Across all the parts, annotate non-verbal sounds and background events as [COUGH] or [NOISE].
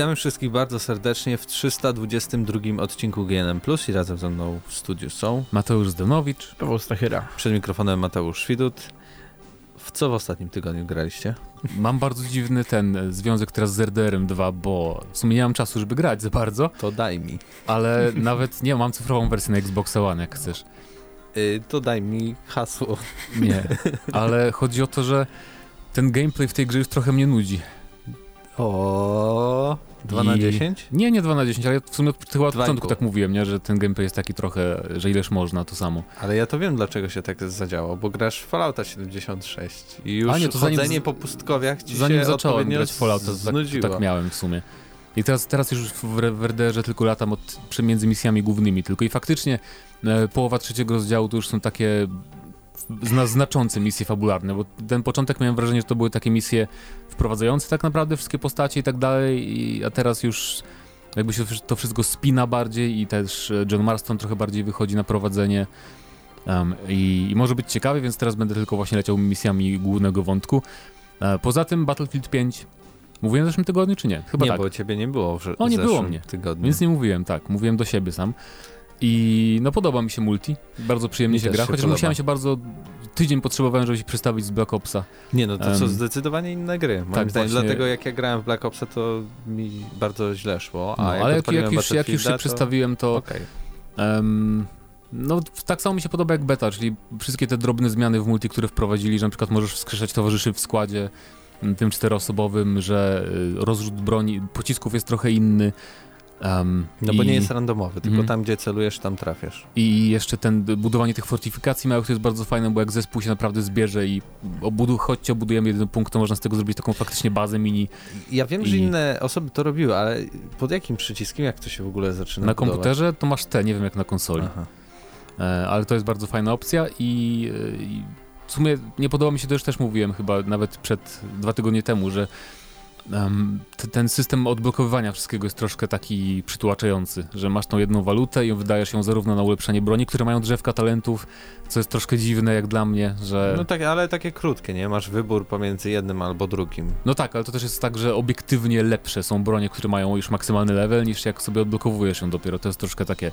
Witamy wszystkich bardzo serdecznie w 322 odcinku GNM Plus i razem ze mną w studiu są Mateusz Zdenowicz, Paweł Stachyra. przed mikrofonem Mateusz Świdut. W co w ostatnim tygodniu graliście? Mam bardzo dziwny ten e, związek teraz z RDR-em 2, bo w sumie nie mam czasu, żeby grać za bardzo, To daj mi. ale [LAUGHS] nawet nie mam cyfrową wersję na Xbox One, jak chcesz. Y, to daj mi hasło. Nie, ale chodzi o to, że ten gameplay w tej grze już trochę mnie nudzi. O 2 na I- 10? Nie, nie 2 na 10, ale ja w sumie od- chyba od początku tak mówiłem, nie? że ten gameplay jest taki trochę, że ileż można, to samo. Ale ja to wiem, dlaczego się tak zadziało, bo grasz w Fallouta 76 i już A nie, to zanim chodzenie z- po pustkowiach ci Zanim się zacząłem grać Fallouta, to tak, tak miałem w sumie. I teraz, teraz już w, w RDR-ze tylko latam od, między misjami głównymi tylko i faktycznie e, połowa trzeciego rozdziału to już są takie zna, znaczące misje fabularne, bo ten początek miałem wrażenie, że to były takie misje wprowadzające tak naprawdę wszystkie postacie i tak dalej, i, a teraz już jakby się to wszystko spina bardziej i też e, John Marston trochę bardziej wychodzi na prowadzenie um, i, i może być ciekawy, więc teraz będę tylko właśnie leciał misjami głównego wątku. E, poza tym Battlefield 5 Mówiłem w zeszłym tygodniu, czy nie? Chyba nie, tak. bo ciebie nie było w, O, nie było mnie. tygodniu. Więc nie mówiłem, tak. Mówiłem do siebie sam. I no podoba mi się multi. Bardzo przyjemnie Mi się gra, się chociaż podoba. musiałem się bardzo... Tydzień potrzebowałem, żeby się przestawić z Black Opsa. Nie, no to co, Em, zdecydowanie inne gry. Moim tak, zdaniem, właśnie- dlatego jak ja grałem w Black Opsa, to mi bardzo źle szło, No, jak ale jak, jak, już, jak już się Battlefielda, przestawiłem, to... to... Okej. em, no tak samo mi się podoba jak beta, czyli wszystkie te drobne zmiany w multi, które wprowadzili, że na przykład możesz wskrzeszać towarzyszy w składzie tym czteroosobowym, że y, rozrzut broni, pocisków jest trochę inny. Em, No bo i- nie jest randomowy, tylko Mhm. tam, gdzie celujesz, tam trafiasz. I jeszcze ten budowanie tych fortyfikacji małych to jest bardzo fajne, bo jak zespół się naprawdę zbierze i obudu, chodźcie, obudujemy jeden punkt, to można z tego zrobić taką faktycznie bazę mini Ja wiem, że I- inne osoby to robiły, ale pod jakim przyciskiem, jak to się w ogóle zaczyna na budować? komputerze, to masz te, nie wiem jak na konsoli. Aha. E, ale to jest bardzo fajna opcja i, e, i w sumie nie podoba mi się to, już też mówiłem chyba nawet przed dwa tygodnie temu, że em, t- ten system odblokowywania wszystkiego jest troszkę taki przytłaczający, że masz tą jedną walutę i wydajesz ją zarówno na ulepszenie broni, które mają drzewka talentów, co jest troszkę dziwne jak dla mnie, że... No tak, ale takie krótkie, nie? Masz wybór pomiędzy jednym albo drugim. No tak, ale to też jest tak, że obiektywnie lepsze są bronie, które mają już maksymalny level, niż jak sobie odblokowujesz ją dopiero. To jest troszkę takie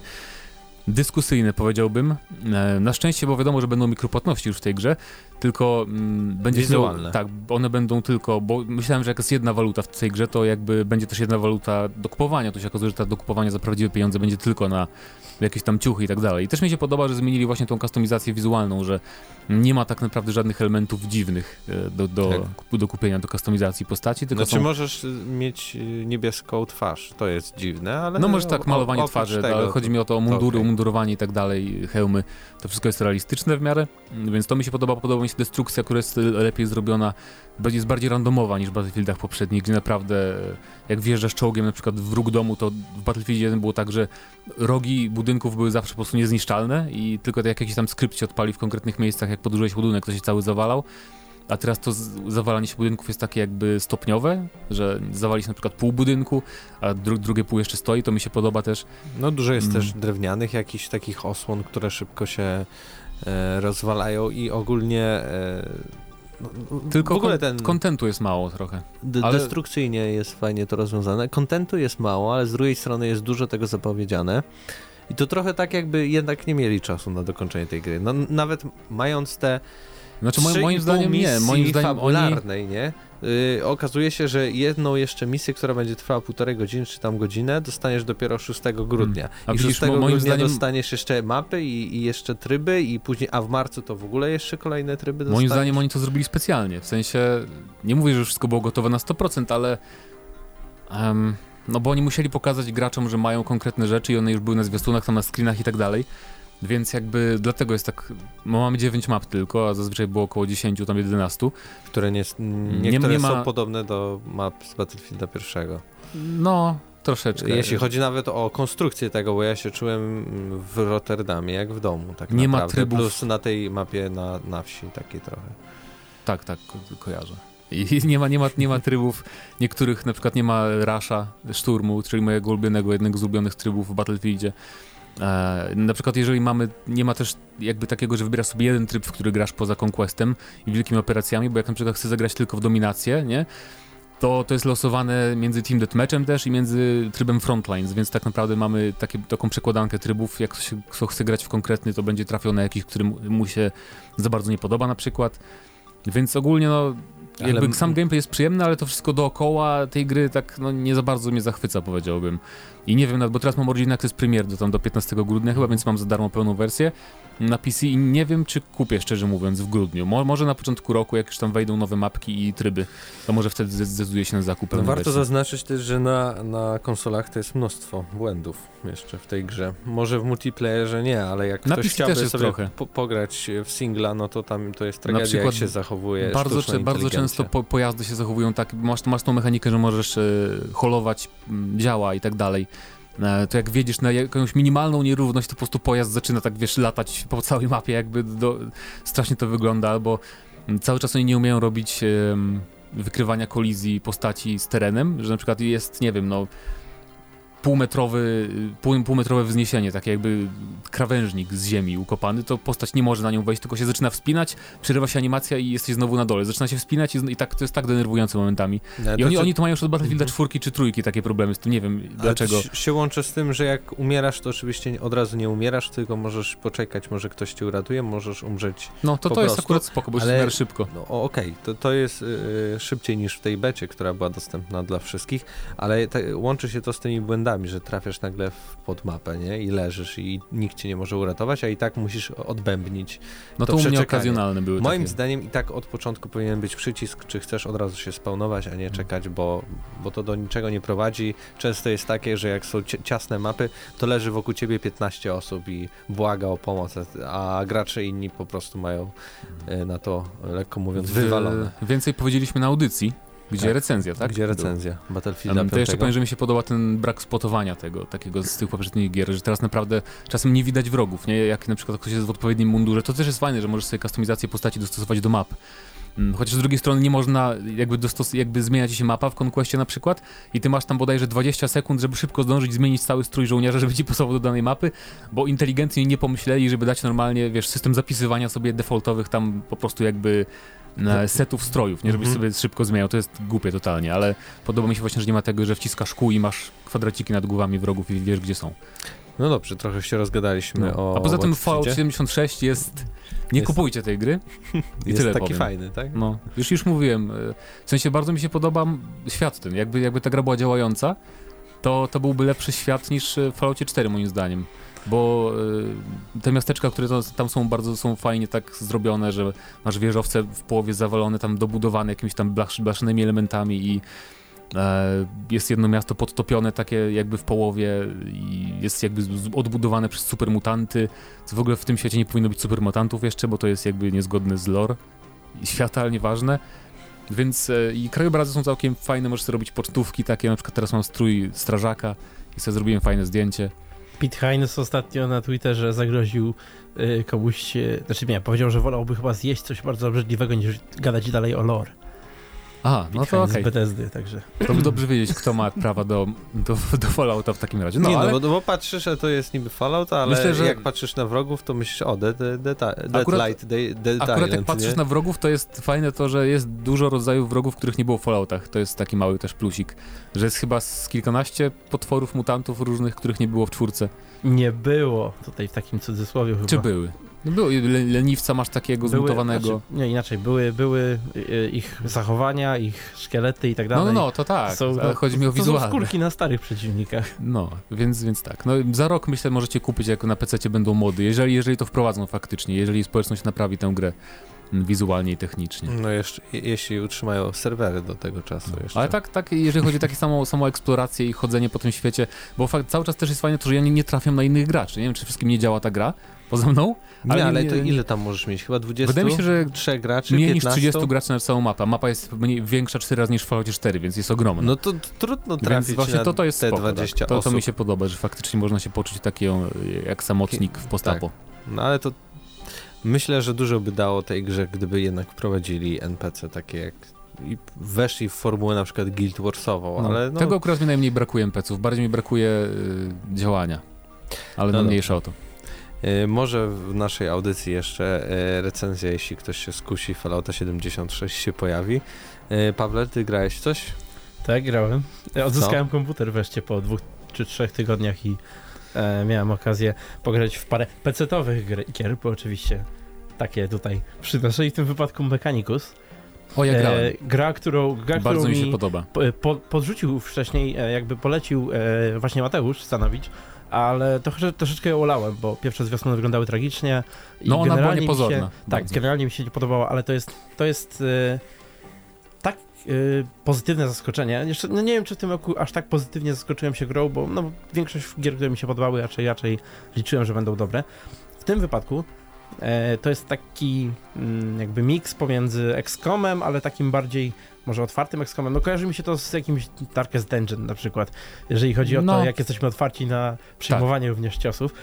dyskusyjne, powiedziałbym. E, Na szczęście, bo wiadomo, że będą mikropłatności już w tej grze, tylko mm, będzie Wizualne. tak, one będą tylko, bo myślałem, że jak jest jedna waluta w tej grze, to jakby będzie też jedna waluta do kupowania, to się okazuje, że ta do kupowania za prawdziwe pieniądze będzie tylko na jakieś tam ciuchy i tak dalej. I też mi się podoba, że zmienili właśnie tą kustomizację wizualną, że nie ma tak naprawdę żadnych elementów dziwnych e, do, do, Tak. do kupienia, do kustomizacji postaci, tylko Znaczy są... możesz y, mieć y, niebieską twarz, to jest dziwne, ale... No może tak, malowanie twarzy, tego, ale chodzi mi o to o mundury, okej. umundurowanie i tak dalej, hełmy, to wszystko jest realistyczne w miarę, więc to mi się podoba, podoba mi się destrukcja, która jest lepiej zrobiona, będzie- jest bardziej randomowa niż w Battlefieldach poprzednich, gdzie naprawdę jak wjeżdżasz czołgiem na przykład w róg domu, to w Battlefield 1 było tak, że rogi budynków były zawsze po prostu niezniszczalne i tylko jak jakiś tam skrypt się odpali w konkretnych miejscach, jak podłużyłeś budynek, to się cały zawalał. A teraz to zawalanie się budynków jest takie jakby stopniowe, że zawali się na przykład pół budynku, a dru drugie pół jeszcze stoi, to mi się podoba też. No dużo jest Mm. też drewnianych jakichś takich osłon, które szybko się e, rozwalają i ogólnie... E, no, Tylko w ogóle ten kontentu jest mało trochę. ale- destrukcyjnie jest fajnie to rozwiązane. Kontentu jest mało, ale z drugiej strony jest dużo tego zapowiedziane. I to trochę tak jakby jednak nie mieli czasu na dokończenie tej gry. No, nawet mając te Znaczy moim, moim 3,5 zdaniem nie, moim zdaniem oni... fabularnej, nie? Yy, okazuje się, że jedną jeszcze misję, która będzie trwała półtorej godziny czy tam godzinę, dostaniesz dopiero 6 grudnia. Hmm. A I widzisz, 6 mo- moim grudnia zdaniem- dostaniesz jeszcze mapy i, i jeszcze tryby i później, a w marcu to w ogóle jeszcze kolejne tryby dostaniesz. Moim zdaniem oni to zrobili specjalnie, w sensie, nie mówię, że wszystko było gotowe na 100%, ale em, no bo oni musieli pokazać graczom, że mają konkretne rzeczy i one już były na zwiastunach, tam na screenach i tak dalej, więc jakby dlatego jest tak, no mamy 9 map tylko, a zazwyczaj było około 10, tam 11, Które nie, niektóre nie ma- są podobne do map z Battlefielda pierwszego. no troszeczkę. Jeśli chodzi nawet o konstrukcję tego, bo ja się czułem w Rotterdamie jak w domu, tak Nie ma naprawdę. trybów. Plus na tej mapie na, na wsi takiej trochę. Tak, tak, ko kojarzę. I [LAUGHS] nie ma, nie, ma, nie ma trybów, niektórych na przykład nie ma rasza, szturmu, czyli mojego ulubionego, jednego z ulubionych trybów w Battlefieldzie. E, na przykład jeżeli mamy, nie ma też jakby takiego, że wybierasz sobie jeden tryb, w który grasz poza Conquestem i wielkimi operacjami, bo jak na przykład chcę zagrać tylko w dominację, nie? to, to jest losowane między Team Deathmatchem też i między trybem Frontlines, więc tak naprawdę mamy takie, taką przekładankę trybów, jak ktoś, kto chce grać w konkretny, to będzie trafiał na jakiś, który mu się za bardzo nie podoba na przykład. Więc ogólnie no, jakby ale... sam gameplay jest przyjemny, ale to wszystko dookoła tej gry tak no, nie za bardzo mnie zachwyca, powiedziałbym. I nie wiem, bo teraz mam Origin Access Premier do, tam do 15 grudnia chyba, więc mam za darmo pełną wersję na PC i nie wiem, czy kupię, szczerze mówiąc, w grudniu. Mo może na początku roku, jak już tam wejdą nowe mapki i tryby, to może wtedy zdecyduję się na zakup no Warto wersji. zaznaczyć też, że na, na konsolach to jest mnóstwo błędów jeszcze w tej grze. Może w multiplayerze nie, ale jak na ktoś chciałby sobie po pograć w singla, no to tam to jest tragedia, na przykład jak się zachowuje Bardzo, bardzo często po pojazdy się zachowują tak, masz, masz tą mechanikę, że możesz e, holować działa i tak dalej to jak wiedziesz na jakąś minimalną nierówność, to po prostu pojazd zaczyna tak, wiesz, latać po całej mapie, jakby do, strasznie to wygląda, albo cały czas oni nie umieją robić wykrywania kolizji postaci z terenem, że na przykład jest, nie wiem, no półmetrowy, pół, półmetrowe wzniesienie, takie jakby krawężnik z ziemi ukopany, to postać nie może na nią wejść, tylko się zaczyna wspinać, przerywa się animacja i jesteś znowu na dole. Zaczyna się wspinać i, i tak, to jest tak denerwujące momentami. No, I oni, czy... oni to mają już od Battlefielda mhm. czwórki czy trójki takie problemy z tym, nie wiem Ale dlaczego. To się łączy z tym, że jak umierasz, to oczywiście od razu nie umierasz, tylko możesz poczekać, może ktoś cię uratuje, możesz umrzeć No to to jest akurat spoko, bo Ale... jest szybko. No okej, okay. to, to jest yy, szybciej niż w tej becie, która była dostępna dla wszystkich, ale te, łączy się to z tymi błędami, że trafiasz nagle w pod mapę, nie? I leżysz i nikt cię nie może uratować, a i tak musisz odbębnić. No to, to u mnie okazjonalne były Moim takie. zdaniem i tak od początku powinien być przycisk, czy chcesz od razu się spawnować, a nie czekać, bo, bo to do niczego nie prowadzi. Często jest takie, że jak są ciasne mapy, to leży wokół ciebie 15 osób i błaga o pomoc, a gracze inni po prostu mają e, na to, lekko mówiąc, wywalone. Więcej powiedzieliśmy na audycji, gdzie tak. recenzja, tak? Gdzie recenzja Battlefielda To jeszcze powiem, że mi się podoba ten brak spotowania tego, takiego z tych poprzednich gier, że teraz naprawdę czasem nie widać wrogów, nie? Jak na przykład ktoś jest w odpowiednim mundurze, to też jest fajne, że możesz sobie kustomizację postaci dostosować do map. Mm, chociaż z drugiej strony nie można jakby, dostos- jakby zmieniać się mapa w Conquestie na przykład i ty masz tam bodajże 20 sekund, żeby szybko zdążyć zmienić cały strój żołnierza, żeby ci pasował do danej mapy, bo inteligentnie nie pomyśleli, żeby dać normalnie, wiesz, system zapisywania sobie defaultowych tam po prostu jakby setów strojów, nie żebyś mhm. sobie szybko zmieniał, to jest głupie totalnie, ale podoba mi się właśnie, że nie ma tego, że wciskasz kół i masz kwadraciki nad głowami wrogów i wiesz, gdzie są. No dobrze, trochę się rozgadaliśmy no. o... A poza tym Fallout 76 jest... Nie jest... kupujcie tej gry. I jest tyle taki powiem. fajny, tak? No, już już mówiłem. E, w sensie bardzo mi się podoba świat ten. Jakby, jakby ta gra była działająca, to, to byłby lepszy świat niż w Falloutie 4 moim zdaniem bo y, te miasteczka, które tam są bardzo są fajnie tak zrobione, że masz wieżowce w połowie zawalone, tam dobudowane jakimiś tam blasz, blaszanymi elementami i e, jest jedno miasto podtopione takie jakby w połowie i jest jakby odbudowane przez supermutanty. Co w ogóle w tym świecie nie powinno być supermutantów jeszcze, bo to jest jakby niezgodne z lore świata, ale nieważne. Więc e, i krajobrazy są całkiem fajne, możesz sobie robić pocztówki takie, na przykład teraz mam strój strażaka i sobie zrobiłem fajne zdjęcie. Pete Hines ostatnio na Twitterze zagroził y, komuś, y, znaczy nie, powiedział, że wolałby chyba zjeść coś bardzo obrzydliwego niż gadać dalej o lore. A, no to okej. Okay. Także. To by dobrze wiedzieć, kto ma prawa do, do, do Fallouta w takim razie. No, nie, no, ale... no, bo, bo, patrzysz, że to jest niby Fallout, ale Myślę, że... jak patrzysz na wrogów, to myślisz, o, Dead, dead, dead, dead akurat, Light, Dead, dead Akurat Island, jak patrzysz nie? na wrogów, to jest fajne to, że jest dużo rodzajów wrogów, których nie było w Falloutach. To jest taki mały też plusik, że jest chyba z kilkanaście potworów, mutantów różnych, których nie było w czwórce. Nie było, tutaj w takim cudzysłowie chyba. Czy były? No był, leniwca masz takiego były, zmutowanego. Znaczy, nie, inaczej, były, były y, ich zachowania, ich szkielety i tak dalej. No, no, no to tak, są, ale chodzi mi o wizualne. To są skórki na starych przeciwnikach. No, więc, więc tak. No, za rok myślę, możecie kupić, jako na PC będą mody, jeżeli, jeżeli to wprowadzą faktycznie, jeżeli społeczność naprawi tę grę wizualnie i technicznie. No jeszcze, jeśli utrzymają serwery do tego czasu no. jeszcze. Ale tak, tak, jeżeli chodzi o takie samą, samą eksplorację i chodzenie po tym świecie, bo fakt, cały czas też jest fajne to, że ja nie, nie trafiam na innych graczy. Nie wiem, czy wszystkim nie działa ta gra poza mną. Ale nie, ale to ile tam możesz mieć? Chyba 20? Wydaje mi się, że trzech graczy, mniej 15? niż 30 graczy na całą mapę. Mapa jest mniej, większa 4 razy niż w Falloutie 4, więc jest ogromna. No to trudno trafić więc właśnie to, to jest te spoko, 20 tak. to, to mi się podoba, że faktycznie można się poczuć taki jak samotnik w postapo. Tak. No ale to Myślę, że dużo by dało tej grze, gdyby jednak wprowadzili NPC takie jak i weszli w formułę na przykład Guild Warsową, no, ale no... Tego akurat mi najmniej brakuje NPC-ów, bardziej mi brakuje y, działania, ale no, no mniejsza o to. Y, może w naszej audycji jeszcze y, recenzja, jeśli ktoś się skusi, Fallouta 76 się pojawi. Y, Pawle, ty grałeś coś Tak, grałem. Odzyskałem komputer wreszcie po dwóch czy trzech tygodniach i e, miałem okazję pograć w parę pecetowych gr- gier, bo oczywiście takie tutaj przynoszę i w tym wypadku Mechanicus. O, ja grałem. E, gra, którą, gra, Bardzo którą mi się podoba. po, po, podrzucił wcześniej, e, jakby polecił e, właśnie Mateusz Stanowicz, ale trochę, troszeczkę ją olałem, bo pierwsze z wiosny wyglądały tragicznie. I No ona była mi niepozorna. Się, tak, generalnie mi się nie podobało, ale to jest, to jest e, tak e, pozytywne zaskoczenie. Jeszcze, no nie wiem, czy w tym roku aż tak pozytywnie zaskoczyłem się grą, bo no, większość gier, które mi się podobały, raczej, raczej liczyłem, że będą dobre. W tym wypadku to jest taki mm, jakby miks pomiędzy XCOMem, ale takim bardziej może otwartym XCOMem. No kojarzy mi się to z jakimś Darkest Dungeon na przykład, jeżeli chodzi o to, No. jak jesteśmy otwarci na przyjmowanie również ciosów.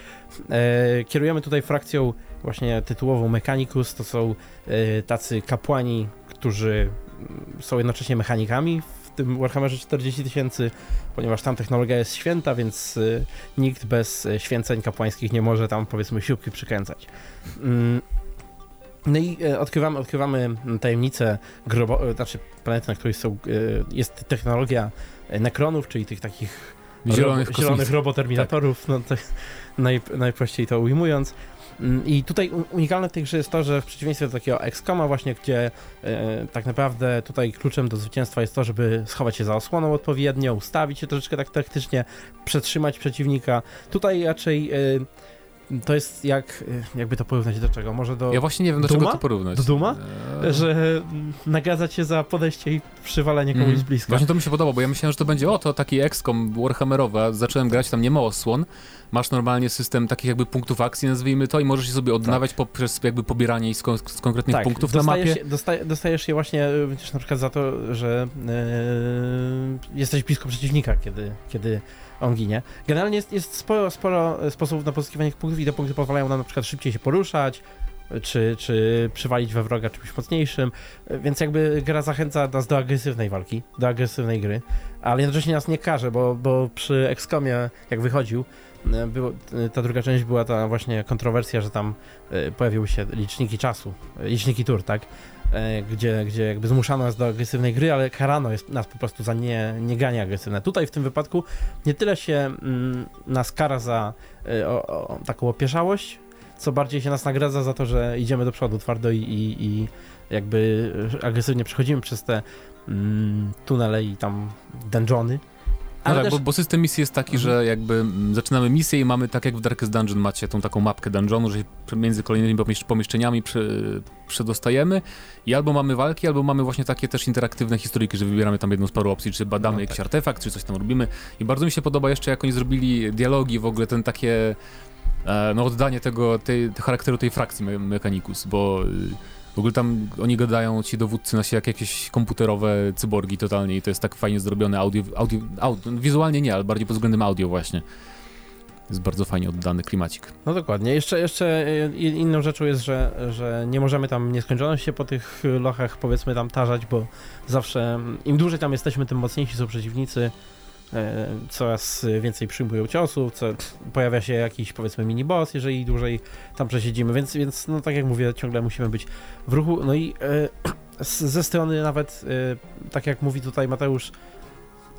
E, kierujemy tutaj frakcją właśnie tytułową Mechanicus, to są e, tacy kapłani, którzy są jednocześnie mechanikami tym Warhammerze 40 tysięcy, ponieważ tam technologia jest święta, więc e, nikt bez e, święceń kapłańskich nie może tam powiedzmy siłki przykręcać. Mm, No i e, odkrywamy, odkrywamy tajemnicę grobo, znaczy planety, na której są, jest technologia nekronów, czyli tych takich Zielonych robo, zielonych roboterminatorów, no tak [LAUGHS] naj, najprościej to ujmując. Mm, I tutaj unikalne w tej grze jest to, że w przeciwieństwie do takiego XCOMa właśnie, gdzie e, tak naprawdę tutaj kluczem do zwycięstwa jest to, żeby schować się za osłoną odpowiednio, ustawić się troszeczkę tak taktycznie, przetrzymać przeciwnika. Tutaj raczej e, to jest jak, e, jakby to porównać do czego? Może do, Ja właśnie nie wiem, do czego Duma? to porównać. Do Duma? Eee, że mm, nagradza cię za podejście i przywalenie komuś Mm. z bliska. Właśnie to mi się podoba, bo ja myślałem, że to będzie o, to taki XCOM Warhammerowy, a zacząłem grać, tam nie ma osłon, masz normalnie system takich jakby punktów akcji, nazwijmy to, i możesz je sobie odnawiać poprzez jakby pobieranie z, kon- z konkretnych punktów na dostajesz mapie. Się, dostaje, dostajesz je właśnie e, na przykład za to, że e, jesteś blisko przeciwnika, kiedy, kiedy on ginie. Generalnie jest, jest sporo, sporo sposobów na pozyskiwanie punktów i te punkty pozwalają nam na przykład szybciej się poruszać, czy, czy przywalić we wroga czymś mocniejszym, e, więc jakby gra zachęca nas do agresywnej walki, do agresywnej gry, ale jednocześnie nas nie każe, bo, bo przy XCOMie, jak wychodził, e, było, e, ta druga część była ta właśnie kontrowersja, że tam e, pojawiły się liczniki czasu, e, liczniki tur, tak? E, Gdzie, gdzie jakby zmuszano nas do agresywnej gry, ale karano jest nas po prostu za nie, nieganie agresywne. Tutaj w tym wypadku nie tyle się mm, nas kara za e, o, o, taką opieszałość, co bardziej się nas nagradza za to, że idziemy do przodu twardo i, i, i jakby agresywnie przechodzimy przez te mm, tunele i tam dungeony. No Ale tak, też- bo, bo system misji jest taki, Mhm. że jakby mm, zaczynamy misję i mamy tak jak w Darkest Dungeon macie tą taką mapkę dungeonu, że się między kolejnymi pomiesz- pomieszczeniami prze, przedostajemy i albo mamy walki, albo mamy właśnie takie też interaktywne historyjki, że wybieramy tam jedną z paru opcji, czy badamy No jakiś tak. artefakt, czy coś tam robimy i bardzo mi się podoba jeszcze jak oni zrobili dialogi, w ogóle ten takie e, no oddanie tego, tej, charakteru tej frakcji Me- Mechanicus, bo y, w ogóle tam oni gadają ci dowódcy na się jak jakieś komputerowe cyborgi totalnie i to jest tak fajnie zrobione audio, audio, audio wizualnie nie, ale bardziej pod względem audio właśnie. Jest bardzo fajnie oddany klimacik. No dokładnie. Jeszcze, jeszcze y, inną rzeczą jest, że, że nie możemy tam nieskończoność się po tych lochach powiedzmy tam tarzać, bo zawsze mm, im dłużej tam jesteśmy, tym mocniejsi są przeciwnicy. E, Coraz więcej przyjmują ciosów, co, pojawia się jakiś powiedzmy mini boss, jeżeli dłużej tam przesiedzimy, więc, więc no tak jak mówię, ciągle musimy być w ruchu. No i e, [CLEARS THROAT] ze strony nawet, e, tak jak mówi tutaj Mateusz,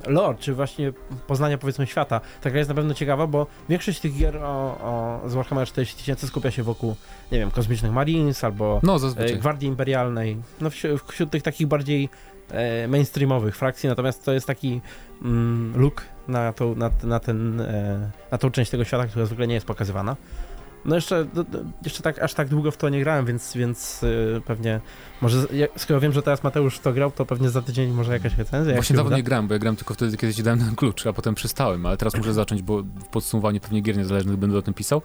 lore, czy właśnie poznania powiedzmy świata. Ta gra jest na pewno ciekawa, bo większość tych gier o, o, z Warhammer 40 tysięcy skupia się wokół, nie wiem, kosmicznych Marines albo No e, zazwyczaj. Gwardii Imperialnej, no wśród, wśród tych takich bardziej e, mainstreamowych frakcji, natomiast to jest taki mm, look na, tą, na, na, ten, e, na tą część tego świata, która zwykle nie jest pokazywana. No jeszcze, do, do, jeszcze tak, aż tak długo w to nie grałem, więc, więc e, pewnie, może, skoro wiem, że teraz Mateusz to grał, to pewnie za tydzień może jakaś recenzja. Właśnie się dawno nie grałem, bo ja grałem tylko wtedy, kiedy ci dałem ten klucz, a potem przestałem, ale teraz muszę [CLEARS THROAT] zacząć, bo w podsumowaniu pewnie gier niezależnych będę o tym pisał.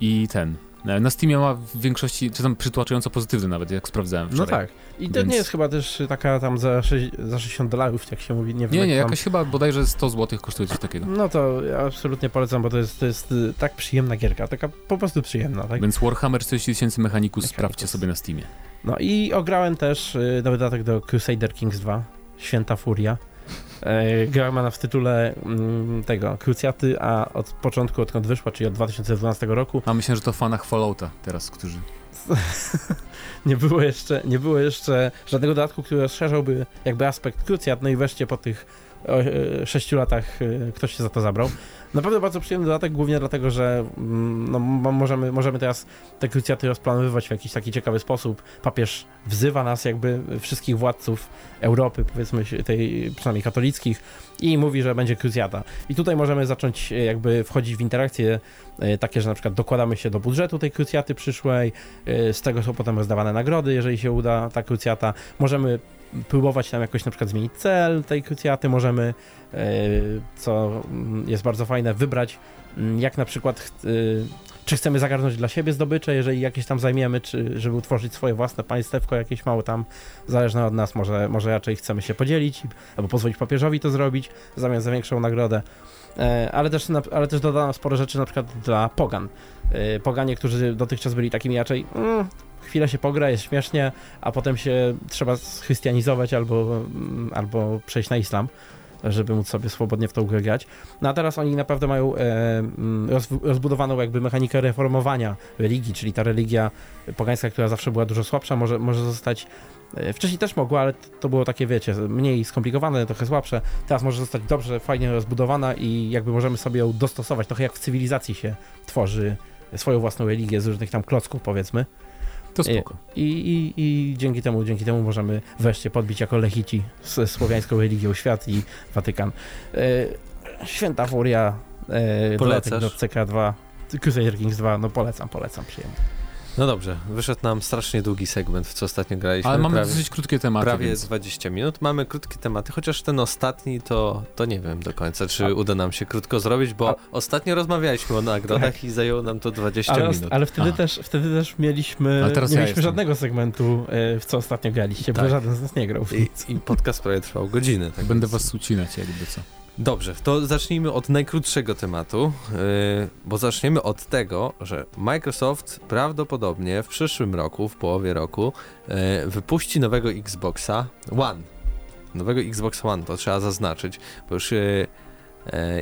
I ten. E, Na Steamie ma w większości, czy tam przytłaczająco pozytywny nawet, jak sprawdzałem No wczoraj. tak. I to Więc- nie jest chyba też taka tam za, za 60 dolarów, jak się mówi. Nie, wiem, Nie, jak nie, tam- jakaś chyba bodajże 100 zł kosztuje coś takiego. No to ja absolutnie polecam, bo to jest, to jest y, tak przyjemna gierka, taka po prostu przyjemna, tak? Więc Warhammer 40 tysięcy Mechanicus. sprawdźcie sobie na Steamie. No i ograłem też y, dodatek do Crusader Kings 2, Święta Furia. E, gra ma w tytule mm, tego, Krucjaty, a od początku, odkąd wyszła, czyli od 2012 roku, A myślę, że to fanach Fallouta teraz, którzy... [LAUGHS] nie było jeszcze, nie było jeszcze żadnego dodatku, który rozszerzałby jakby aspekt Krucjat, no i wreszcie po tych e, 6 latach e, ktoś się za to zabrał. Naprawdę bardzo przyjemny dodatek, głównie dlatego, że mm, no, mo- możemy, możemy teraz te krucjaty rozplanowywać w jakiś taki ciekawy sposób. Papież wzywa nas jakby wszystkich władców Europy, powiedzmy tej przynajmniej katolickich i mówi, że będzie krucjata. I tutaj możemy zacząć e, jakby wchodzić w interakcje e, takie, że na przykład dokładamy się do budżetu tej krucjaty przyszłej, e, z tego są potem rozdawane nagrody, jeżeli się uda ta krucjata. Możemy próbować tam jakoś na przykład zmienić cel tej krucjaty, możemy, e, co jest bardzo fajne, wybrać mm, jak na przykład y, czy chcemy zagarnąć dla siebie zdobycze, jeżeli jakieś tam zajmiemy, czy żeby utworzyć swoje własne państewko jakieś małe tam, zależne od nas, może, może raczej chcemy się podzielić, albo pozwolić papieżowi to zrobić, w zamian za większą nagrodę. E, Ale też, ale też dodano sporo rzeczy na przykład dla pogan. E, Poganie, którzy dotychczas byli takimi raczej mm, chwilę się pogra, jest śmiesznie, a potem się trzeba schrystianizować albo, albo przejść na islam, żeby móc sobie swobodnie w tą grę grać. No a teraz oni naprawdę mają e, mm, roz, rozbudowaną jakby mechanikę reformowania religii, czyli ta religia pogańska, która zawsze była dużo słabsza, może, może zostać e, Wcześniej też mogła, ale to było takie, wiecie, mniej skomplikowane, trochę słabsze. Teraz może zostać dobrze, fajnie rozbudowana i jakby możemy sobie ją dostosować, trochę jak w cywilizacji się tworzy swoją własną religię z różnych tam klocków, powiedzmy. To spoko. I, i, i dzięki temu, dzięki temu możemy wreszcie podbić jako lechici z słowiańską religią świat i Watykan. E, święta furia, e, do CK2, Crusader Kings 2, no polecam, polecam, przyjemnie. No dobrze, wyszedł nam strasznie długi segment, w co ostatnio graliśmy. Ale mamy prawie, dosyć krótkie tematy. prawie więc... 20 minut. Mamy krótkie tematy, chociaż ten ostatni to, to nie wiem do końca, czy A- uda nam się krótko zrobić, bo A- ostatnio rozmawialiśmy o nagrodach i zajęło nam to 20 Ale, minut. ale wtedy, Aha. też, wtedy też mieliśmy, Ale teraz nie ja mieliśmy jestem. żadnego segmentu, e, w co ostatnio graliście, bo Tak. żaden z nas nie grał. w I. I podcast prawie trwał godzinę. Tak Będę więc- was ucinać jakby co. Dobrze, to zacznijmy od najkrótszego tematu, yy, bo zaczniemy od tego, że Microsoft prawdopodobnie w przyszłym roku, w połowie roku, yy, wypuści nowego Xboxa One. Nowego Xbox One, to trzeba zaznaczyć, bo już yy,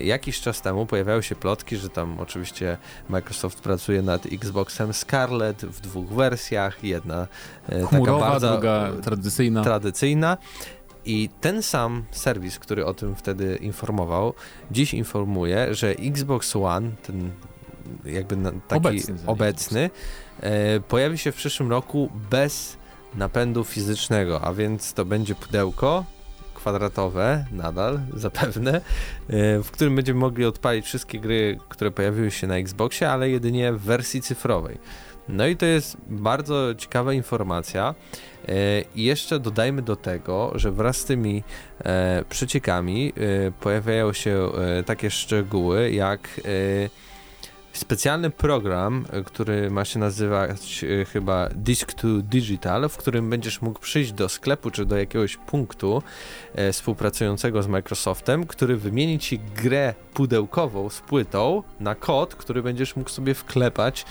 jakiś czas temu pojawiały się plotki, że tam oczywiście Microsoft pracuje nad Xboxem Scarlet w dwóch wersjach, jedna yy, taka Chmurowa, bardzo druga tradycyjna. tradycyjna. I ten sam serwis, który o tym wtedy informował, dziś informuje, że Xbox One, ten jakby taki Obecny obecny, e, pojawi się w przyszłym roku bez napędu fizycznego, a więc to będzie pudełko kwadratowe nadal, [LAUGHS] zapewne, e, w którym będziemy mogli odpalić wszystkie gry, które pojawiły się na Xboxie, ale jedynie w wersji cyfrowej. No i to jest bardzo ciekawa informacja. I jeszcze dodajmy do tego, że wraz z tymi e, przeciekami e, pojawiają się e, takie szczegóły jak specjalny program, który ma się nazywać chyba Disk to Digital, w którym będziesz mógł przyjść do sklepu czy do jakiegoś punktu współpracującego z Microsoftem, który wymieni ci grę pudełkową z płytą na kod, który będziesz mógł sobie wklepać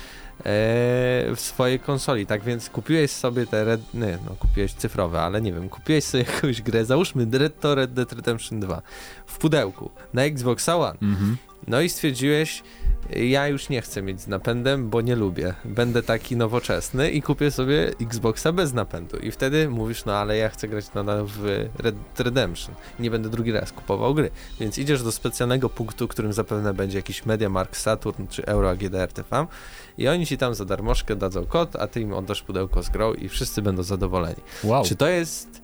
w swojej konsoli. Tak więc kupiłeś sobie te red, nie, no kupiłeś cyfrowe, ale nie wiem, kupiłeś sobie [LAUGHS] jakąś grę, załóżmy Red to Red Dead Redemption 2 w pudełku na Xbox One. Mhm. No i stwierdziłeś, ja już nie chcę mieć z napędem, bo nie lubię. Będę taki nowoczesny i kupię sobie Xboxa bez napędu. I wtedy mówisz, no ale ja chcę grać nadal w Red Redemption. Nie będę drugi raz kupował gry. Więc idziesz do specjalnego punktu, którym zapewne będzie jakiś MediaMarkt Saturn czy Euro AGD RTV i oni ci tam za darmożkę dadzą kod, a ty im oddasz pudełko z grą i wszyscy będą zadowoleni. Wow. Czy to jest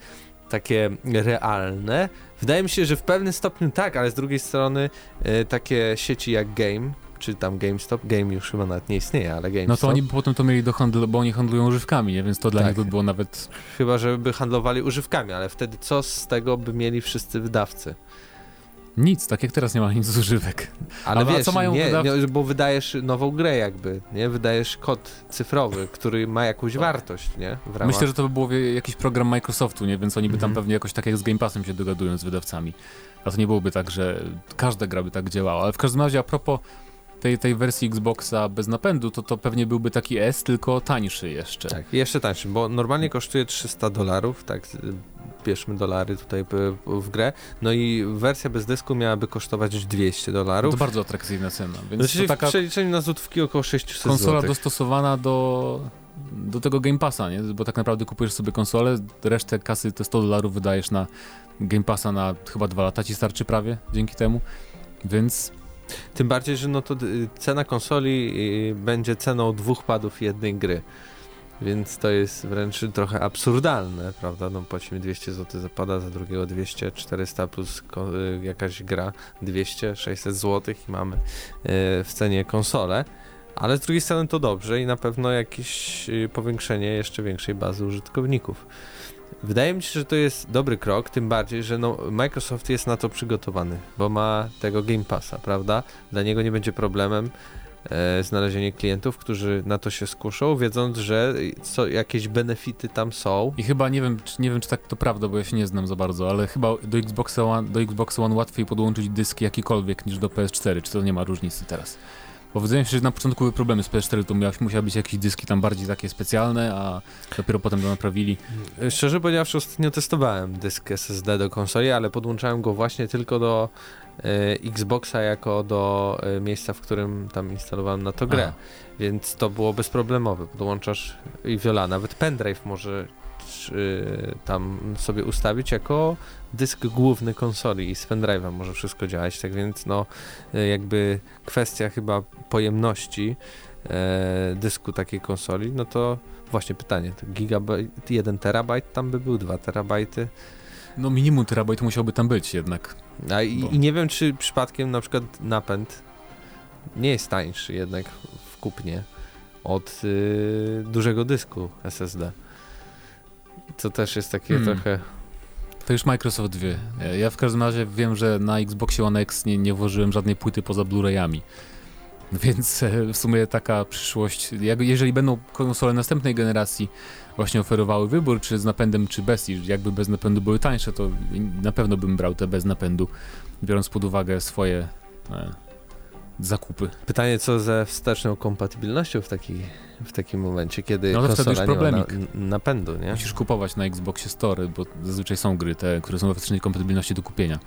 takie realne? Wydaje mi się, że w pewnym stopniu tak, ale z drugiej strony e, takie sieci jak Game, czy tam GameStop, Game już chyba nawet nie istnieje, ale GameStop, No to oni by potem to mieli do handlu, bo oni handlują używkami, nie? Więc to dla Tak. nich by było nawet... chyba żeby handlowali używkami, ale wtedy co z tego by mieli wszyscy wydawcy? Nic, tak jak teraz nie ma nic z używek. Ale A- a wiesz, co mają nie, nie, bo wydajesz nową grę jakby, nie? Wydajesz kod cyfrowy, który ma jakąś wartość, nie? Myślę, że to by było jakiś program Microsoftu, nie? Więc oni by tam Mhm. pewnie jakoś tak jak z Game Passem się dogadują z wydawcami. A to nie byłoby tak, że każda gra by tak działała. Ale w każdym razie a propos tej, tej wersji Xboxa bez napędu, to to pewnie byłby taki S, tylko tańszy jeszcze. Tak, jeszcze tańszy, bo normalnie kosztuje 300 dolarów, tak, bierzmy dolary tutaj w grę, no i wersja bez dysku miałaby kosztować 200 No dolarów. to bardzo atrakcyjna cena. Więc Znaczy to w taka przeliczeniu na złotówki około 600 konsola zł. dostosowana do, do tego Game Passa, nie? Bo tak naprawdę kupujesz sobie konsolę, resztę kasy, te 100 dolarów wydajesz na Game Passa na chyba dwa lata ci starczy prawie dzięki temu, więc Tym bardziej, że no to y, cena konsoli y, będzie ceną dwóch padów jednej gry. Więc to jest wręcz trochę absurdalne, prawda? No płacimy 200 zł za pada, za drugiego 200, 400 plus y, jakaś gra 200, 600 zł i mamy w cenie konsolę. Ale z drugiej strony to dobrze i na pewno jakieś powiększenie jeszcze większej bazy użytkowników. Wydaje mi się, że to jest dobry krok, tym bardziej, że no, Microsoft jest na to przygotowany, bo ma tego Game Passa, prawda? Dla niego nie będzie problemem e, znalezienie klientów, którzy na to się skuszą, wiedząc, że co, jakieś benefity tam są. i chyba nie wiem, czy, nie wiem, czy tak to prawda, bo ja się nie znam za bardzo, ale chyba do Xboxa One, do Xbox One łatwiej podłączyć dyski jakikolwiek niż do PS4, czy to nie ma różnicy teraz? Bo wydaje mi się, że na początku były problemy z PS4, to miał, musiały być jakieś dyski tam bardziej takie specjalne, a dopiero potem to naprawili. E, Szczerze powiedziawszy, ostatnio testowałem dysk SSD do konsoli, ale podłączałem go właśnie tylko do e, Xboxa jako do e, miejsca, w którym tam instalowałem na to grę. Aha. Więc to było bezproblemowe. Podłączasz i wiola, nawet pendrive może y, tam sobie ustawić jako dysk główny konsoli i z pendrive'a może wszystko działać, tak więc no y, jakby kwestia chyba pojemności e, dysku takiej konsoli, no to właśnie pytanie, to gigabajt, 1 terabajt tam by był, 2 terabajty, No minimum terabajt musiałby tam być jednak. a i, Bo- i nie wiem czy przypadkiem na przykład napęd nie jest tańszy jednak w kupnie od y, dużego dysku SSD. To też jest takie Hmm. trochę. To już Microsoft wie. Ja w każdym razie wiem, że na Xboxie One X nie, nie włożyłem żadnej płyty poza Blu-rayami. Więc e, w sumie taka przyszłość, jeżeli będą konsole następnej generacji właśnie oferowały wybór, czy z napędem, czy bez, i jakby bez napędu były tańsze, to na pewno bym brał te bez napędu, biorąc pod uwagę swoje e, zakupy. Pytanie, co ze wsteczną kompatybilnością w, taki, w takim momencie, kiedy No to wtedy konsola już nie ma na, problemik. napędu, nie? Musisz kupować na Xboxie Store, bo zazwyczaj są gry te, które są we wstecznej kompatybilności do kupienia.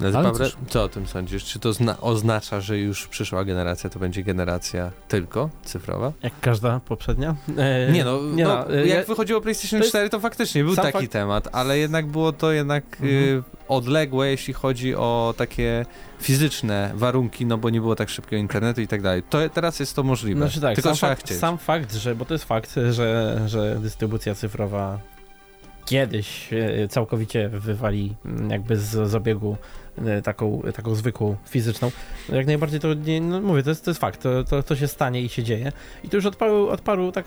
No, Ale Pawle, co o tym sądzisz? Czy to zna- oznacza, że już przyszła generacja to będzie generacja tylko cyfrowa? Jak każda poprzednia. E, Nie no, nie no, no, e, jak ja- wychodziło PlayStation to jest- 4 to faktycznie był sam taki fakt- temat, ale jednak było to jednak Mhm. y, odległe, jeśli chodzi o takie fizyczne warunki, no bo nie było tak szybkiego internetu i tak dalej. To teraz jest to możliwe. Znaczy tak, tylko sam, trzeba fakt, chcieć. sam fakt, że, bo to jest fakt, że, że dystrybucja cyfrowa kiedyś e, całkowicie wywali jakby z, z obiegu taką, taką zwykłą fizyczną. Jak najbardziej to nie, no mówię, to jest, to jest fakt, to, to, to się stanie i się dzieje. I to już od paru, od paru tak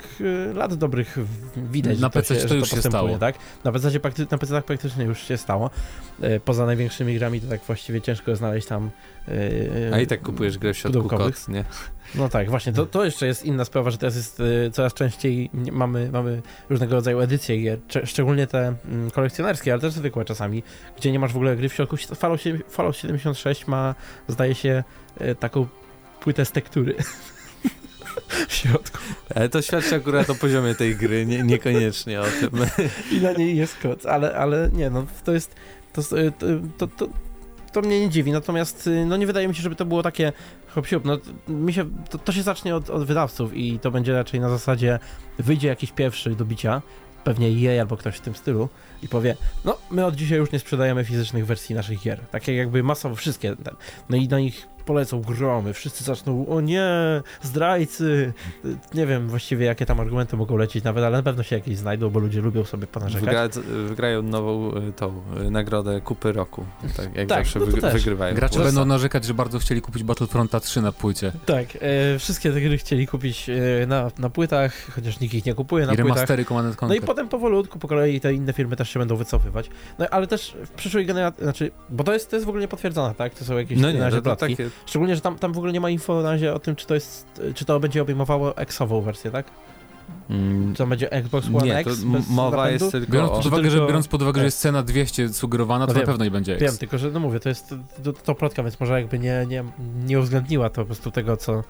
e, lat dobrych widać, Na że to, się, to już się stało. Tak? Na PC, prakty, na PC praktycznie już się stało. E, Poza największymi grami to tak właściwie ciężko znaleźć tam e, A i tak kupujesz grę w środku koc, nie? no tak, właśnie, to, to jeszcze jest inna sprawa, że teraz jest y, coraz częściej mamy, mamy różnego rodzaju edycje gier, cze- szczególnie te mm, kolekcjonerskie, ale też zwykłe czasami, gdzie nie masz w ogóle gry w środku. Fallout, Fallout 76 ma, zdaje się, y, taką płytę z tektury [LAUGHS] w środku Ale to świadczy akurat o poziomie tej gry, nie, niekoniecznie o tym. [LAUGHS] i na niej jest kod, ale, ale nie, no to jest, to, to, to, to, mnie nie dziwi, natomiast y, no nie wydaje mi się, żeby to było takie hop no mi się, to, to się zacznie od, od wydawców i to będzie raczej na zasadzie wyjdzie jakiś pierwszy do bicia, pewnie EA albo ktoś w tym stylu i powie, no my od dzisiaj już nie sprzedajemy fizycznych wersji naszych gier, takie jakby masowo wszystkie, no i na nich polecą gromy, wszyscy zaczną, o nie, zdrajcy, nie wiem właściwie jakie tam argumenty mogą lecieć nawet, ale na pewno się jakieś znajdą, bo ludzie lubią sobie ponarzekać. Wygra, wygrają nową y, tą y, nagrodę kupy roku. Tak, jak Tak, zawsze no to wygrywają. Gracze będą narzekać, że bardzo chcieli kupić Battlefronta 3 na płycie. Tak, e, wszystkie te gry chcieli kupić e, na, na płytach, chociaż nikt ich nie kupuje na I płytach. remastery Command No i potem powolutku, po kolei te inne firmy też się będą wycofywać. No ale też w przyszłej generacji, znaczy, bo to jest, to jest w ogóle niepotwierdzone, tak? To są jakieś No nie, razie to, to plotki. takie... Szczególnie, że tam, tam w ogóle nie ma info na razie o tym, czy to jest, czy to będzie obejmowało X-ową wersję, tak? Mm, Czy to będzie Xbox One nie, to X bez mowa napędu? jest tylko Biorąc pod, uwagę, że, biorąc pod uwagę, że jest cena 200 sugerowana, to No na wiem, pewno nie będzie X. Wiem, tylko że no mówię, to jest to, to plotka, więc może jakby nie, nie, nie uwzględniła to po prostu tego, co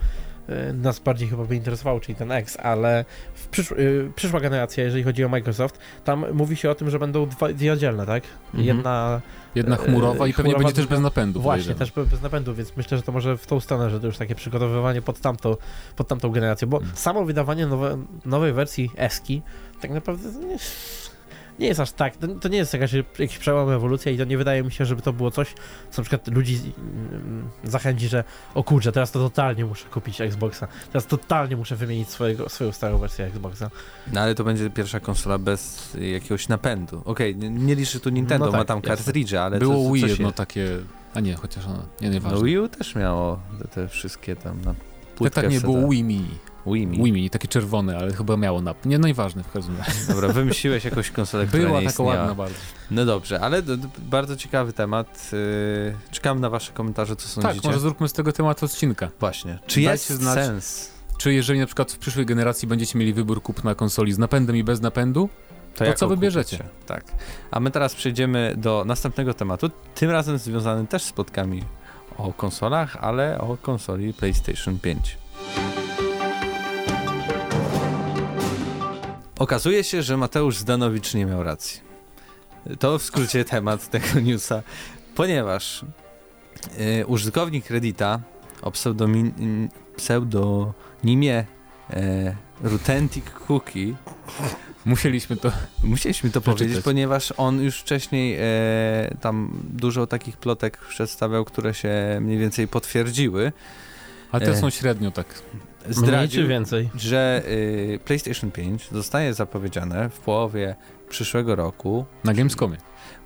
nas bardziej chyba by interesowało, czyli ten X, ale w przysz, y, przyszła generacja, jeżeli chodzi o Microsoft, tam mówi się o tym, że będą dwa, dwie oddzielne, tak? Mhm. Jedna Jedna chmurowa i e, pewnie będzie też bez napędu. właśnie, też be- bez napędu, więc myślę, że to może w tą stronę, że to już takie przygotowywanie pod tamtą, pod tamtą generację, bo Mhm. samo wydawanie nowe, nowej wersji Eski tak naprawdę nie, nie jest aż tak, to, to nie jest jakaś, jakiś przełom, ewolucja i to nie wydaje mi się, żeby to było coś, co na przykład ludzi mm, zachęci, że o kurczę, teraz to totalnie muszę kupić Xboxa, teraz totalnie muszę wymienić swojego, swoją starą wersję Xboxa. No ale to będzie pierwsza konsola bez jakiegoś napędu. Okej, nie, nie liczy tu Nintendo, No tak, ma tam jasne. cartridge, ale Było to, to Wii jedno je- takie, a nie, chociaż ono, nie, No nieważne. Wii U też miało te, te wszystkie tam na tak, płytkę tak, nie, CD. było Wii Mini. Wii Mi. Wii Mini, takie czerwone, ale chyba miało nap. Nie, no nieważne w każdym razie. [LAUGHS] Dobra, wymyśliłeś jakąś konsolę, która Była nie taka istniała. ładna bardzo. No dobrze, ale d- d- bardzo ciekawy temat. Yy, czekam na wasze komentarze, co sądzicie. Tak, może zróbmy z tego tematu odcinka. Właśnie. Czy Dajcie jest znać. sens? Czy jeżeli na przykład w przyszłej generacji będziecie mieli wybór kupna konsoli z napędem i bez napędu, To jaką co wybierzecie? kupicie? Tak. A my teraz przejdziemy do następnego tematu, tym razem związany też z plotkami o konsolach, ale o konsoli PlayStation 5. Okazuje się, że Mateusz Zdanowicz nie miał racji. To w skrócie [LAUGHS] temat tego newsa, ponieważ yy, użytkownik Reddita o pseudomin, pseudonimie e, Rutentic Cookie musieliśmy to... Musieliśmy to Przeczytać. powiedzieć, ponieważ on już wcześniej e, tam dużo takich plotek przedstawiał, które się mniej więcej potwierdziły. Ale te E, są średnio tak. Mniej czy Zdradził, więcej? że y, PlayStation 5 zostanie zapowiedziane w połowie przyszłego roku. Na Gamescomie.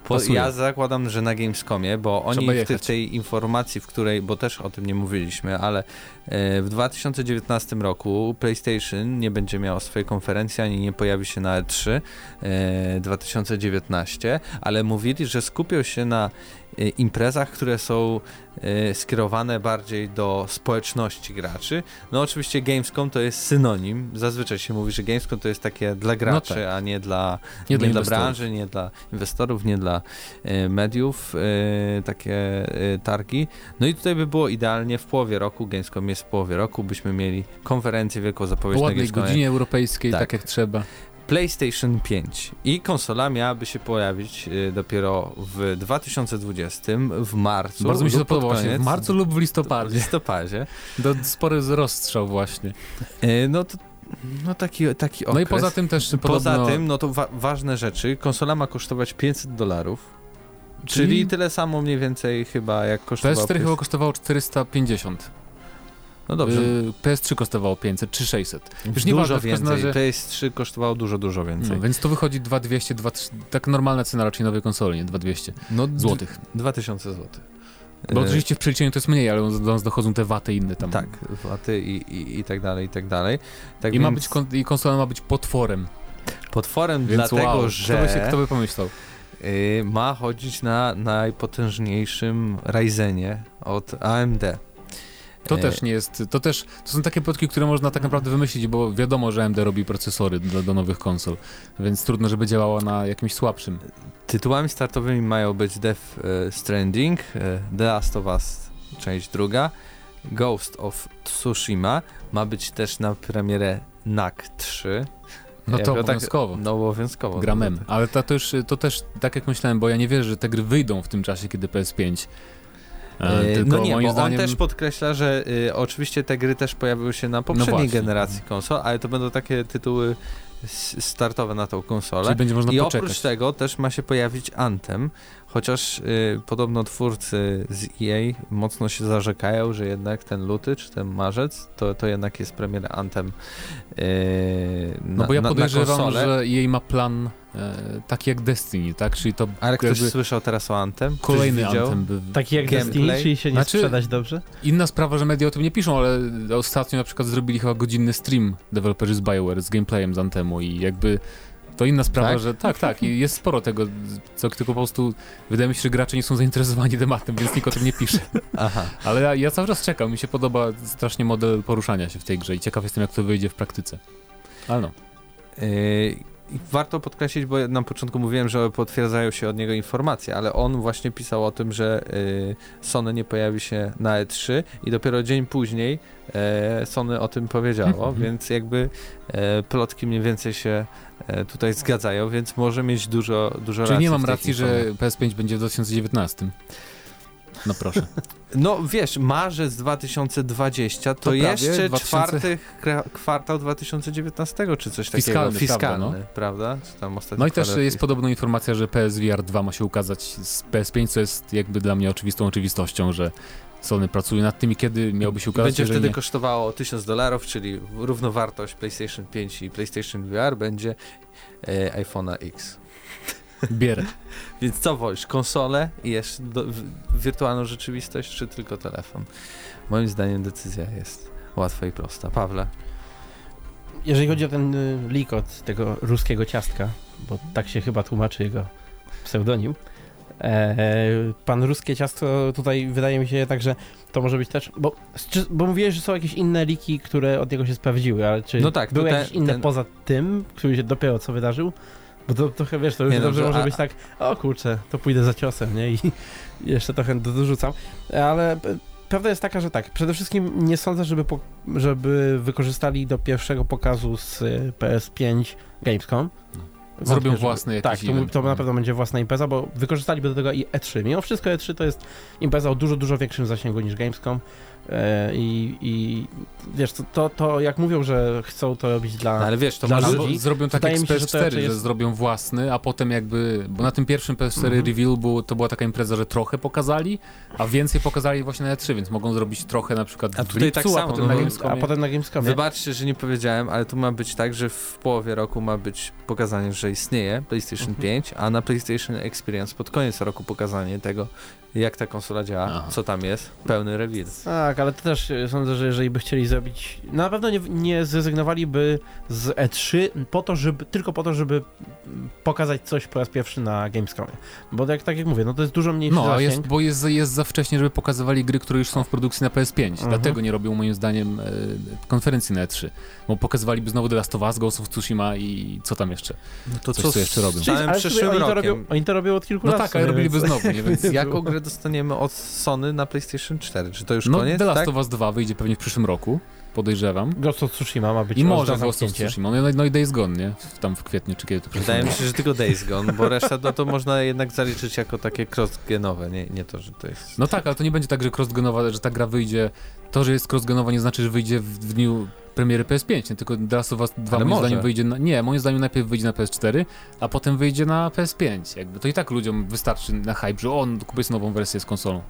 Po, ja zakładam, że na Gamescomie, bo oni w, tej- tej informacji, w której, bo też o tym nie mówiliśmy, ale e, w 2019 roku PlayStation nie będzie miało swojej konferencji, ani nie pojawi się na E3 e, 2019, ale mówili, że skupią się na e, imprezach, które są e, skierowane bardziej do społeczności graczy. No oczywiście Gamescom to jest synonim. Zazwyczaj się mówi, że Gamescom to jest takie dla graczy, tak. a nie dla Nie nie, dla dla branży, nie dla inwestorów, nie dla e, mediów, e, takie e, targi. No i tutaj by było idealnie w połowie roku, Gamescom jest w połowie roku, byśmy mieli konferencję wielką Po zapowiedź na ładnej Gamescomie. godzinie europejskiej, Tak. tak. jak trzeba. PlayStation 5 i konsola miałaby się pojawić dopiero w 2020 w marcu. Bardzo mi się to podoba właśnie. W marcu lub w w listopadzie. listopadzie. To spory rozstrzał właśnie. No to no taki, taki okres. No i poza tym też Poza podobno... tym, no to wa ważne rzeczy. Konsola ma kosztować 500 dolarów. Czyli, Czyli tyle samo mniej więcej chyba jak kosztowało. PS4 chyba kosztowało 450. No dobrze. Y, PS3 kosztowało 500 czy 600. Już dużo w każdym więcej. razie- PS3 kosztowało dużo, dużo więcej. No, więc to wychodzi 2200, 2300, tak normalna cena raczej nowej konsoli, nie 2200 No, złotych. 2000 złotych. Bo oczywiście w przeliczeniu to jest mniej, ale do nas dochodzą te waty inne tam. Tak, waty i, i, i tak dalej, i tak dalej. Tak I, ma więc być kon- I konsola ma być potworem. potworem Więc dlatego, wow, że kto by, się, kto by pomyślał? y, ma chodzić na najpotężniejszym Ryzenie od AMD. To E, też nie jest, to też, to są takie plotki, które można tak naprawdę wymyślić, bo wiadomo, że AMD robi procesory do, do nowych konsol, więc trudno, żeby działała na jakimś słabszym. Tytułami startowymi mają być Death e, Stranding, e, The Last of Us, część druga, Ghost of Tsushima, ma być też na premierę NAC 3. No to tak- obowiązkowo. No obowiązkowo. Gramem. Ale to, to, już, to też tak jak myślałem, bo ja nie wierzę, że te gry wyjdą w tym czasie, kiedy PS5. E, E, tylko no nie, moim bo zdaniem. on też podkreśla, że y, oczywiście te gry też pojawiły się na poprzedniej właśnie. generacji konsol, ale to będą takie tytuły startowe na tą konsolę. Czyli będzie można I poczekać. oprócz tego też ma się pojawić Anthem, chociaż y, podobno twórcy z EA mocno się zarzekają, że jednak ten luty czy ten marzec to, to jednak jest premiera Anthem y, na, No bo ja na, na podejrzewam, konsolę. że jej ma plan e, taki jak Destiny, tak? Czyli to Ale ktoś jakby słyszał teraz o Anthem? Kolejny? Anthem. By... Taki jak Gameplay? Destiny, czyli się nie Znaczy- sprzedać dobrze? Inna sprawa, że media o tym nie piszą, ale ostatnio na przykład zrobili chyba godzinny stream deweloperzy z BioWare z gameplayem z Anthemu i jakby to inna sprawa, Tak? że tak, tak i jest sporo tego, co tylko po prostu wydaje mi się, że gracze nie są zainteresowani tematem, więc nikt o tym nie pisze. [LAUGHS] Aha. Ale ja, ja cały czas czekam, mi się podoba strasznie model poruszania się w tej grze i ciekaw jestem, jak to wyjdzie w praktyce. Ale no. Yy, Warto podkreślić, bo na początku mówiłem, że potwierdzają się od niego informacje, ale on właśnie pisał o tym, że yy, Sony nie pojawi się na E3 i dopiero dzień później e, Sony o tym powiedziało, [LAUGHS] więc jakby e, plotki mniej więcej się tutaj zgadzają, więc może mieć dużo, dużo Czyli racji nie w mam racji, że informacjach. PS5 będzie w 2019. No proszę. [LAUGHS] No wiesz, marzec 2020 to, To jeszcze 2000 czwarty kwartał 2019 czy coś takiego. Fiskalny, Fiskalny, prawda, prawda? Ostatni No i też jest podobno informacja, że PSVR 2 ma się ukazać z PS5, co jest jakby dla mnie oczywistą oczywistością, że Sony pracuje nad tym i kiedy miałby się ukazać, Będzie jeżeli wtedy nie... kosztowało 1000 dolarów, czyli równowartość PlayStation 5 i PlayStation VR będzie e, iPhone'a X. Bierę. [LAUGHS] Więc co wolisz, konsolę i jeszcze do, w, wirtualną rzeczywistość, czy tylko telefon? Moim zdaniem decyzja jest łatwa i prosta. Pawle? Jeżeli chodzi o ten y, leak od tego ruskiego ciastka, bo tak się chyba tłumaczy jego pseudonim, pan ruskie ciastko tutaj wydaje mi się że to może być też, bo, bo mówiłeś, że są jakieś inne liki, które od niego się sprawdziły, ale czy No tak, były ten- jakieś inne ten- poza tym, który się dopiero co wydarzył? Bo to trochę, wiesz, to już Nie no, dobrze że- może a- być tak, o kurczę, to pójdę za ciosem, nie? I [LAUGHS] jeszcze trochę do- dorzucam. Ale e, prawda jest taka, że tak, przede wszystkim nie sądzę, żeby, po, żeby wykorzystali do pierwszego pokazu z e, PS5 Gamescom. Zrobią Wątpię, że- własny Tak, jakiś to, event. to na pewno będzie własna impreza, bo wykorzystaliby do tego i E3. Mimo wszystko E3 to jest impreza o dużo, dużo większym zasięgu niż Gamescom. E, I, i wiesz, to, to, to jak mówią, że chcą to robić dla... No, ale wiesz, to Dla ludzi- zrobią tak jak z mi się, że to PS4, raczej że jest- zrobią własny, a potem jakby, bo na tym pierwszym PS4 Mhm. reveal było, to była taka impreza, że trochę pokazali, a więcej pokazali właśnie na E3, więc mogą zrobić trochę na przykład A w tutaj lipcu, tak a samo, potem no na Gamescomie. a potem na Gamescomie. Wybaczcie, że nie powiedziałem, ale tu ma być tak, że w połowie roku ma być pokazanie, że istnieje PlayStation Mhm. 5, a na PlayStation Experience pod koniec roku pokazanie tego, jak ta konsola działa, Aha. co tam jest, pełny reveal. Tak, ale to też e, sądzę, że jeżeli by chcieli zrobić. Na pewno nie, nie zrezygnowaliby z E3 po to, żeby, tylko po to, żeby pokazać coś po raz pierwszy na Gamescomie. Bo jak, tak jak mówię, no to jest dużo mniejszy No, jest, bo jest, jest za wcześnie, żeby pokazywali gry, które już są w produkcji na PS5. Mhm. Dlatego nie robią moim zdaniem e, konferencji na E3. Bo pokazywaliby znowu The Last of Us, Ghost of Tsushima i co tam jeszcze. No to Coś, co jeszcze robią. Czyli- ale przyszłym oni to, rokiem? robią, oni to robią od kilku No lat. tak, w sumie, ale robiliby znowu, nie? Więc [LAUGHS] Jaką grę dostaniemy od Sony na PlayStation 4? Czy to już no, koniec, The Last tak? of Us 2 wyjdzie pewnie w przyszłym roku, podejrzewam. Ghost of Tsushima ma być I może Ghost of. Tsushima. No, no i Days Gone, nie? Tam w kwietniu, czy kiedy to Wydaje mi się, że tylko Days Gone, bo reszta no, to można jednak zaliczyć jako takie cross-genowe, nie, nie to, że to jest... No tak, ale to nie będzie tak, że crossgenowa, że ta gra wyjdzie. To, że jest crossgenowa nie znaczy, że wyjdzie w, w dniu premiery PS5, nie? tylko The Last of Us 2 Ale moim może. zdaniem wyjdzie na, Nie, moim zdaniem najpierw wyjdzie na PS4, a potem wyjdzie na PS5. Jakby to i tak ludziom wystarczy na hype, że on kupię sobie nową wersję z konsolą.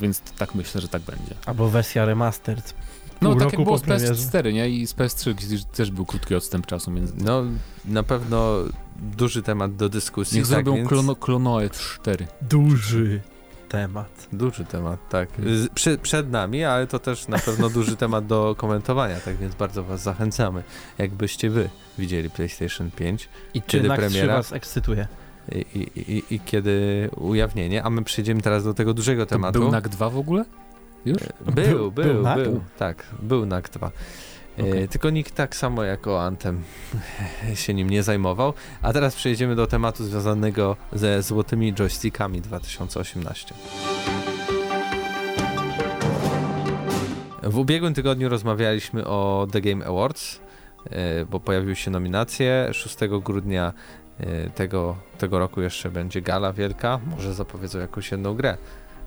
Więc tak myślę, że tak będzie. Albo wersja remastered. No tak jak było z premierze. PS4, nie? I z PS3, gdzie też był krótki odstęp czasu między. No, na pewno duży temat do dyskusji. Niech tak, zrobią więc- klono, Klonoe 4. Duży temat. Duży temat, tak. Z- Przy, przed nami, ale to też na pewno duży temat do [LAUGHS] komentowania, tak więc bardzo Was zachęcamy. Jakbyście Wy widzieli PlayStation 5 I czy Kiedy NAC 3 premiera? was ekscytuje? i, i, i, i kiedy ujawnienie, a my przejdziemy teraz do tego dużego To tematu. był NAC 2 w ogóle? Już? Był, Był- był, był był, tak, był NAC 2. E, Okej. Tylko nikt tak samo jak o Anthem [LAUGHS] się nim nie zajmował. A teraz przejdziemy do tematu związanego ze złotymi joystickami 2018. W ubiegłym tygodniu rozmawialiśmy o The Game Awards, e, bo pojawiły się nominacje. 6 grudnia e, tego, tego roku jeszcze będzie gala wielka. Może zapowiedzą jakąś jedną grę.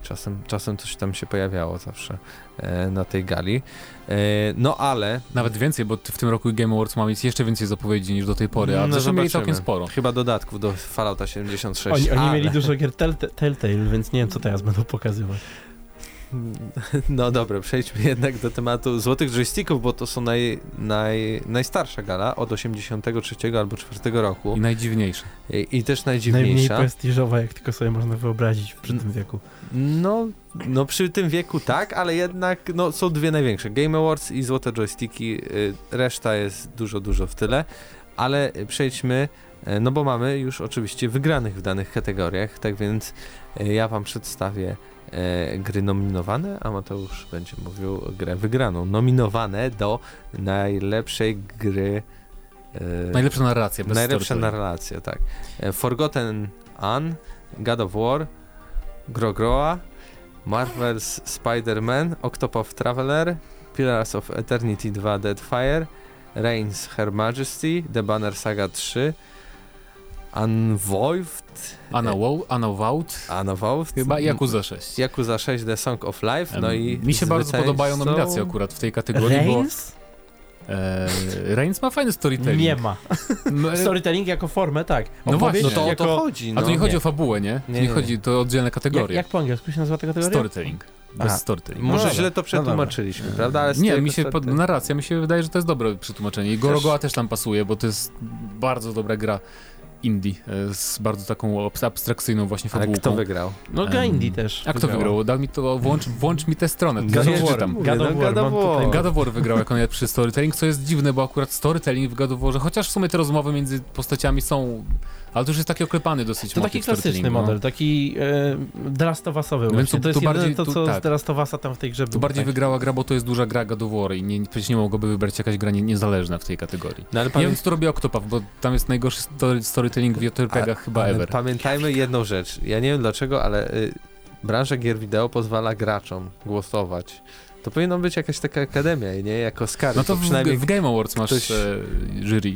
Czasem, czasem coś tam się pojawiało zawsze e, na tej gali. E, no ale Nawet więcej, bo w tym roku Game Awards ma mieć jeszcze więcej zapowiedzi niż do tej pory, a No, mieli całkiem sporo. chyba dodatków do Fallouta 76. Oni, oni ale... mieli dużo gier tellta- Telltale, więc nie wiem, co teraz będą pokazywać. No dobra, przejdźmy jednak do tematu złotych joysticków, bo to są naj, naj, najstarsza gala od 83 albo 4 roku I najdziwniejsze. i, i też Najmniej najdziwniejsza. prestiżowa, jak tylko sobie można wyobrazić przy tym wieku. No, no przy tym wieku tak, ale jednak no, są dwie największe. Game Awards i złote joysticki, y, reszta jest dużo, dużo w tyle, ale przejdźmy, y, no bo mamy już oczywiście wygranych w danych kategoriach, tak więc y, ja wam przedstawię gry nominowane, a Mateusz będzie mówił grę wygraną. Nominowane do najlepszej gry y, Najlepsza narracja, bez Najlepsza narracja, tak. E, Forgotten Anne, God of War, Grogroa, Marvel's Spider-Man, Octopath Traveler, Pillars of Eternity 2 Deadfire, Reigns Her Majesty, The Banner Saga 3, Unvolved, Unavowed, Unavowed, chyba Yakuza 6. Yakuza 6 The Song of Life, no i Mi się bardzo podobają nominacje akurat w tej kategorii, Reigns? bo e, Reigns ma fajny storytelling. Nie ma. [LAUGHS] No, e, Storytelling jako formę, tak. No właśnie. No to o jako... to chodzi, no. A tu nie chodzi nie. o fabułę, nie? Tu Nie, nie, nie. chodzi, to oddzielne Jak, kategorie. jak po angielsku się nazywa ta kategoria? Storytelling. Bez Aha. storytelling. Może No źle dobra. to przetłumaczyliśmy, prawda? Ale Nie, mi się to- pod, narracja mi się wydaje, że to jest dobre przetłumaczenie. I Gorogoa też tam pasuje, bo to jest bardzo dobra gra indie e, z bardzo taką abs- abstrakcyjną właśnie Ale fabułką. kto wygrał? No gra Indie też. A kto wygrał? Dał mi to, włącz, włącz mi tę stronę, to God of War. God of no, War, God of War. God of War wygrał jako najlepszy storytelling, co jest dziwne, bo akurat storytelling w God of Warze, chociaż w sumie te rozmowy między postaciami są, ale to już jest taki oklepany dosyć To taki klasyczny no. model, taki e, Więc właśnie. tu- To jest bardziej- to, tu- co tak. z Usa tam w tej grze Tu bardziej tak. wygrała gra, bo to jest duża gra God of War i nie, przecież nie mogłoby wybrać jakaś gra nie, niezależna w tej kategorii. No ale Nie wiem, pamię- co tu robi Octopath, bo tam jest najgorszy story, storytelling w JRPG-ach chyba ale ever. Pamiętajmy jedną rzecz. Ja nie wiem dlaczego, ale y, branża gier wideo pozwala graczom głosować. To powinno być jakaś taka akademia, nie? Jak Oscary. No to w, przynajmniej w Game Awards masz ktoś- e, jury.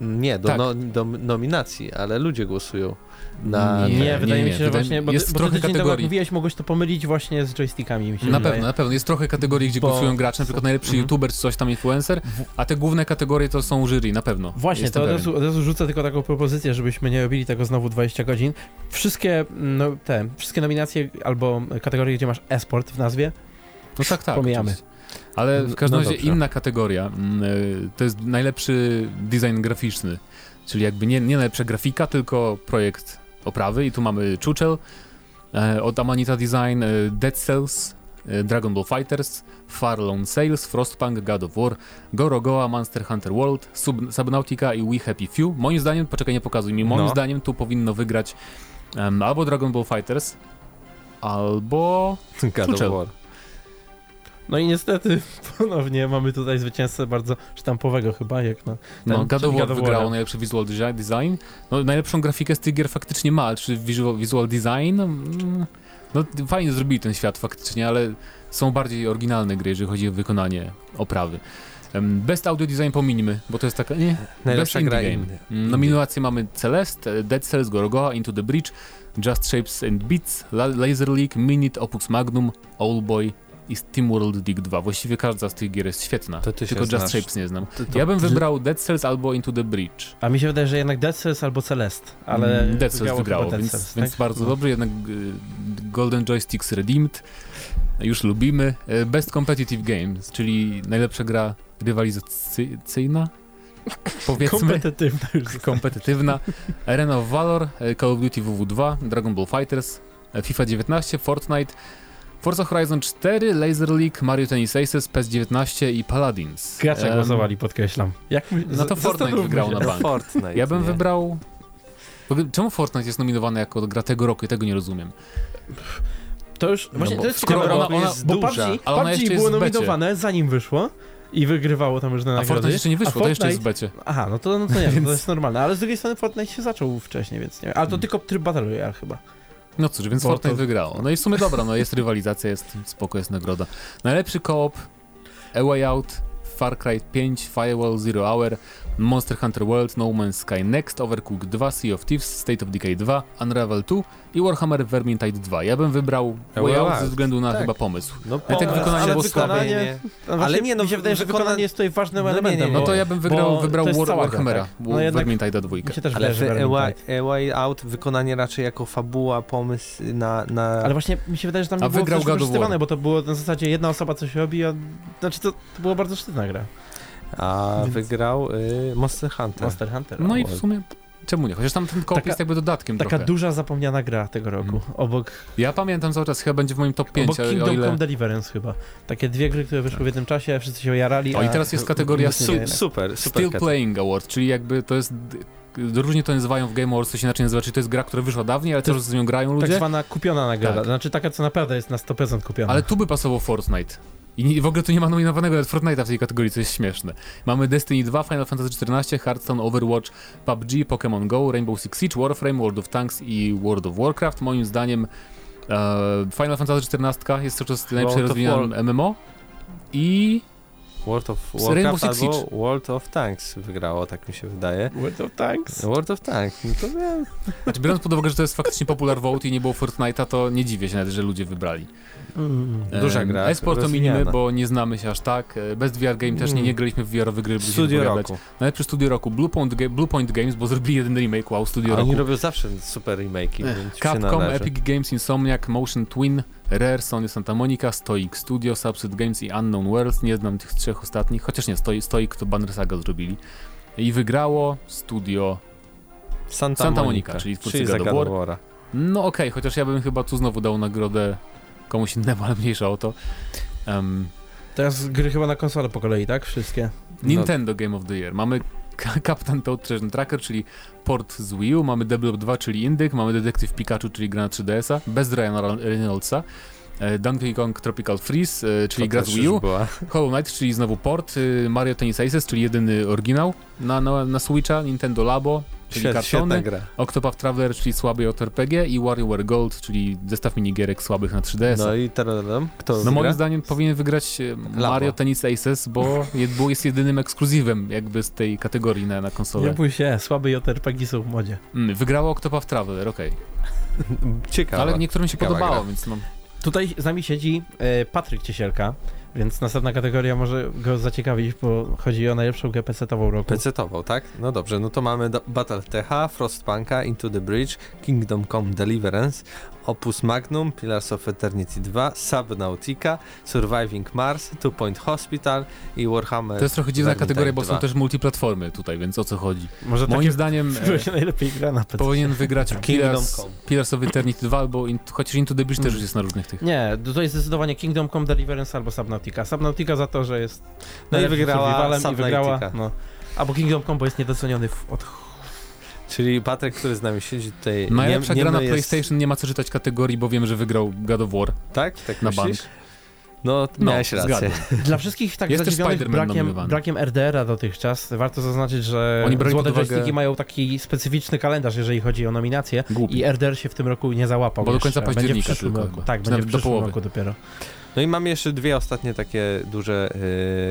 Nie, do, tak. no, do nominacji, ale ludzie głosują. Na, Nie, Nie, wydaje nie, mi się, że wydaje- właśnie, bo, jest ty, bo trochę temu, jak kategorii. mówiłeś, mogłeś to pomylić właśnie z joystickami, mi się Na wydaje. pewno, na pewno. Jest trochę kategorii, gdzie Bo- głosują gracze, na przykład najlepszy Mhm. youtuber czy coś tam influencer, a te główne kategorie to są jury, na pewno. Właśnie, Jestem to od razu, od razu rzucę tylko taką propozycję, żebyśmy nie robili tego znowu 20 godzin. Wszystkie, no, te, wszystkie nominacje albo kategorie, gdzie masz e-sport w nazwie, No tak, tak. pomijamy. oczywiście. Ale w każdym No razie dobrze. inna kategoria mm, y, to jest najlepszy design graficzny, czyli jakby nie, nie najlepsza grafika, tylko projekt oprawy i tu mamy Chuchel e, od Amanita Design, e, Dead Cells, e, Dragon Ball Fighters, Far Lone Sales, Frostpunk, God of War, Gorogoa, Monster Hunter World, Sub Subnautica i We Happy Few. Moim zdaniem, poczekaj, nie pokazuj mi, moim No. zdaniem tu powinno wygrać em, albo Dragon Ball Fighters, albo [LAUGHS] God of Chuchel. War. No i niestety [LAUGHS] ponownie mamy tutaj zwycięzcę bardzo sztampowego chyba, jak na No, ten, God of War wygrało najlepszy visual design-. No, najlepszą grafikę z tych gier faktycznie ma, czy visual, visual design? Mm, No, fajnie zrobili ten świat faktycznie, ale są bardziej oryginalne gry, jeżeli chodzi o wykonanie oprawy. Best Audio Design pominimy, bo to jest taka, nie? Najlepsza gra Game. Mm, Nominacje mamy Celeste, Dead Cells, Gorogoa, Into the Breach, Just Shapes and Beats, La Laser League, Minute, Opus Magnum, Owlboy i Steam World League 2. Właściwie każda z tych gier jest świetna, tylko Just. Shapes nie znam. To- to- Ja bym wybrał Dead Cells albo Into the Breach. A mi się wydaje, że jednak Dead Cells albo Celeste, ale Mm, Dead Cells wygrało Dead więc, Cells, więc tak? bardzo No. dobrze, jednak y, Golden Joysticks Redeemed, już lubimy. Y, Best Competitive Games, czyli najlepsza gra rywalizacyjna, [LAUGHS] powiedzmy, Kompetytywna już kompetytywna. Arena of Valor, y, Call of Duty WW2, Dragon Ball Fighters, y, FIFA 19, Fortnite, Forza Horizon 4, Laser League, Mario Tennis Aces, PES 19 i Paladins. Gracze Em, głosowali, podkreślam. Jak my, No to z- Fortnite wygrał na No bank. Fortnite, Ja bym nie? wybrał... Czemu Fortnite jest nominowany jako gra tego roku i tego nie rozumiem? To już, właśnie bo to jest skoro ciekawe, ona- bo, ona- jest bo duża, PUBG, ale ona PUBG było nominowane zanim wyszło i wygrywało tam różne A nagrody. Fortnite jeszcze nie wyszło, a to jeszcze jest w Fortnite- becie. Aha, no to, no to nie, Więc- to jest normalne, ale z drugiej strony Fortnite się zaczął wcześniej, więc nie wiem. Ale to Hmm. tylko tryb Battle Royale chyba. No cóż, więc Bo Fortnite to- wygrało. No i w sumie dobra, no jest rywalizacja, jest spoko, jest nagroda. Najlepszy koop, A Way Out, Far Cry 5, Firewall Zero Hour, Monster Hunter World, No Man's Sky Next, Overcooked 2, Sea of Thieves, State of Decay 2, Unravel 2 i Warhammer Vermintide 2. Ja bym wybrał Way Out ze względu na tak. chyba pomysł. No, Ale tak pomysł, wykonanie ale było wykonanie- słabe. No właśnie, nie, no, mi się wydaje, że wykona- wykonanie jest tutaj ważnym No nie, elementem. nie, No to ja bym wygrał, bo wybrał War, Warhammera, tak? No Vermintide'a dwójkę. Mi się też Ale A Way, Vermintide. Out wykonanie raczej jako fabuła, pomysł na... na... Ale właśnie mi się wydaje, że tam nie A było wygrał wykorzystywane, bo to było na zasadzie jedna osoba coś robi, a znaczy to, to była bardzo sztywna gra. A Więc- wygrał y, Monster Hunter. Monster Hunter. No o, i w sumie, czemu nie? Chociaż tam ten Taka- jest jakby dodatkiem Taka trochę. duża zapomniana gra tego roku. Mhm. Obok, Ja pamiętam cały czas, chyba będzie w moim top 5, obok o, o Kingdom ile... Come Deliverance chyba. Takie dwie gry, które wyszły w jednym czasie, wszyscy się jarali. O, i teraz jest kategoria Su super, super. Still Playing Award, czyli jakby to jest... Różnie to nazywają w Game Awards, to się inaczej nazywa, czyli to jest gra, która wyszła dawniej, ale To czas z nią grają Tak ludzie. zwana kupiona nagroda. Tak. Znaczy taka, co naprawdę jest na 100% kupiona. Ale tu by pasował Fortnite. I w ogóle tu nie ma nominowanego nawet Fortnite'a w tej kategorii, co jest śmieszne. Mamy Destiny 2, Final Fantasy XIV, Hearthstone, Overwatch, PUBG, Pokémon Go, Rainbow Six Siege, Warframe, World of Tanks i World of Warcraft. Moim zdaniem e, Final Fantasy XIV jest cały czas of rozwijane MMO i World of Rainbow Warcraft Six albo World of Tanks wygrało, tak mi się wydaje. World of Tanks. World of Tanks, no to wiem. Znaczy, biorąc pod uwagę, że to jest faktycznie popular vote i nie było Fortnite'a, to nie dziwię się nawet, że ludzie wybrali. Mm. Duża gra, E-sport to minimy, rozwijana. bo nie znamy się aż tak. E, Best VR Game też nie, nie graliśmy w VR-owe gry, by Studio roku. Najlepsze studio roku. Blue Point, Ga- Blue Point Games, bo zrobili jeden remake, wow, studio Oni roku. robią zawsze super remake'i, więc Capcom. Epic Games, Insomniac, Motion Twin, Rare, Sony Santa Monica, Stoic Studio, Subset Games i Unknown Worlds. Nie znam tych trzech ostatnich, chociaż nie, Stoic, Stoic to Banner Saga zrobili. I wygrało studio, Santa, Santa Monica, Monica, czyli twórcy God no okej, chociaż ja bym chyba tu znowu dał nagrodę komuś innemu, ale mniejsza o to. Em, Teraz gry chyba na konsolę po kolei, tak? Wszystkie. Nintendo Game of the Year. Mamy Captain Toad Treasure Tracker, czyli port z Wii U, mamy Double 2, czyli Indyk, mamy Detective Pikachu, czyli gra na 3DS-a, bez Ryana Reynoldsa, e, Donkey Kong Tropical Freeze, e, czyli To gra z Wii U. Hollow Knight, czyli znowu port, e, Mario Tennis Aces, czyli jedyny oryginał na, na, na Switcha, Nintendo Labo, czyli kartony, gra. Octopath Traveler, czyli słaby JRPG i WarioWare Gold, czyli zestaw minigierek słabych na 3DS-a. No i teraz kto No moim zdaniem powinien wygrać e, Mario Tennis Aces, bo [LAUGHS] je- bo jest jedynym ekskluzywem jakby z tej kategorii na, na Nie konsolę. bój się, słabe JRPG są w modzie. Mm, wygrało Octopath Traveler, okej. Ciekawe. Ale niektórym się podobało, gra. więc no. Tutaj z nami siedzi e, Patryk Ciesielka, więc następna kategoria może go zaciekawić, bo chodzi o najlepszą grę PC-tową roku. PC-tował, tak? No dobrze, no to mamy do- Battle TH, Frostpunka, Into the Bridge, Kingdom Come Deliverance, Opus Magnum, Pillars of Eternity 2, Subnautica, Surviving Mars, Two Point Hospital i Warhammer To jest trochę dziwna Vermintide kategoria, bo 2. są też multiplatformy tutaj, więc o co chodzi? Może Moim takie zdaniem [LAUGHS] się najlepiej gra na PC. powinien wygrać Pillars. Pillars of Eternity 2 albo in, chociaż Into the Bridge też Mm. już jest na różnych tych. Nie, to jest zdecydowanie Kingdom Come Deliverance albo Subnautica. Subnautica za to, że jest No i najlepszym wygrała i. No. Albo Kingdom Come, bo jest niedoceniony od Czyli Patryk, który z nami siedzi tutaj. Najlepsza nie, gra na jest... PlayStation nie ma co czytać kategorii, bo wiem, że wygrał God of War. Tak? Tak na myślisz? bank. No, No, miałeś rację. zgadzam. Dla wszystkich tak Jest też zadziwionych Spider-Man brakiem, brakiem RDR-a dotychczas, warto zaznaczyć, że Oni Złote uwagę- mają taki specyficzny kalendarz, jeżeli chodzi o nominacje Głupi. i RDR się w tym roku nie załapał Bo do jeszcze. końca Będzie w października przyszłym tylko roku. Tak, Czy będzie w do przyszłym połowy. roku dopiero. No i mamy jeszcze dwie ostatnie takie duże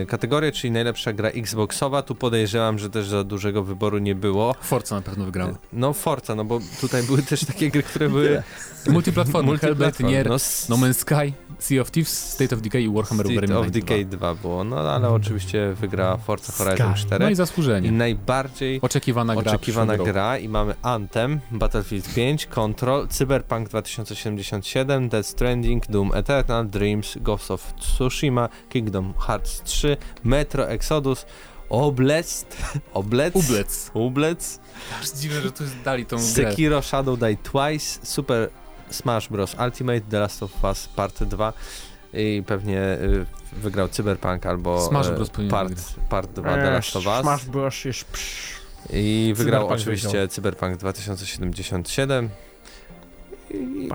y, kategorie, czyli najlepsza gra Xboxowa. Tu podejrzewam, że też za dużego wyboru nie było. Forza na pewno wygrała. No Forza, no bo tutaj były też takie gry, które były Multiplatformy, Hellblade, multiplatform. Nier, No, No Man's Sky, Sea of Thieves, State of Decay i Warhammer State of Decay 2 było, no ale oczywiście wygrała Forza Horizon Sky. 4. No i I zasłużenie. najbardziej Oczekiwana gra oczekiwana gra i mamy Anthem, Battlefield 5, Control, Cyberpunk 2077, Death Stranding, Doom Eternal, Dreams, Ghost of Tsushima, Kingdom Hearts 3, Metro Exodus, Oblest, Oblec, Ublec. Ublec, Aż dziwne, że tu dali tą grę. Sekiro Shadow Die Twice, Super Smash Bros. Ultimate, The Last of Us Part 2 i pewnie y, wygrał Cyberpunk albo Smash e, Bros. part, part 2 The Last of Us. Smash Bros. jest psz. I wygrał Cyberpunk oczywiście wygrał. Cyberpunk 2077.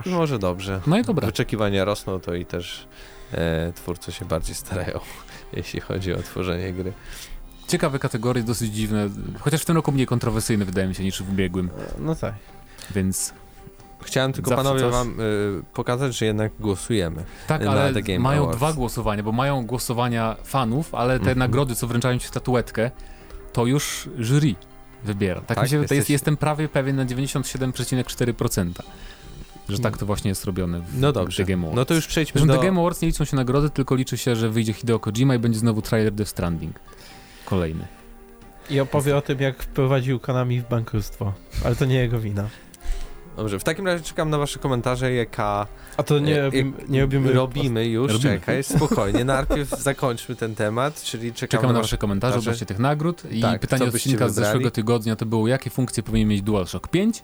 I może dobrze. No i dobra. Wyczekiwania rosną, to i też e, twórcy się bardziej starają, [LAUGHS] jeśli chodzi o tworzenie gry. Ciekawe kategorie, dosyć dziwne. Chociaż w tym roku mniej kontrowersyjne wydaje mi się niż w ubiegłym, No tak. więc Chciałem tylko panowie coś. wam y, pokazać, że jednak głosujemy. tak, Na ale The Game mają Awards. dwa głosowania, bo mają głosowania fanów, ale te Mhm. nagrody, co wręczają ci statuetkę, to już jury wybiera. Tak, Tak? mi się Jesteś- jestem prawie pewien na 97,4%, że tak to właśnie jest robione w No dobrze. The Game Awards. No to już przejdźmy Zresztą do... The Game Awards nie liczą się nagrody, tylko liczy się, że wyjdzie Hideo Kojima i będzie znowu trailer Death Stranding. Kolejny. I opowie o tym, jak wprowadził Konami w bankructwo. Ale to nie jego wina. Dobrze, w takim razie czekam na wasze komentarze, jaka... A to nie, e, nie robimy... Robimy już, Robimy. czekaj, spokojnie. Najpierw [LAUGHS] zakończmy ten temat, czyli czekamy, Czekamy na wasze komentarze odnośnie tych nagród i Tak, pytanie odcinka z zeszłego tygodnia to było, jakie funkcje powinien mieć DualShock 5?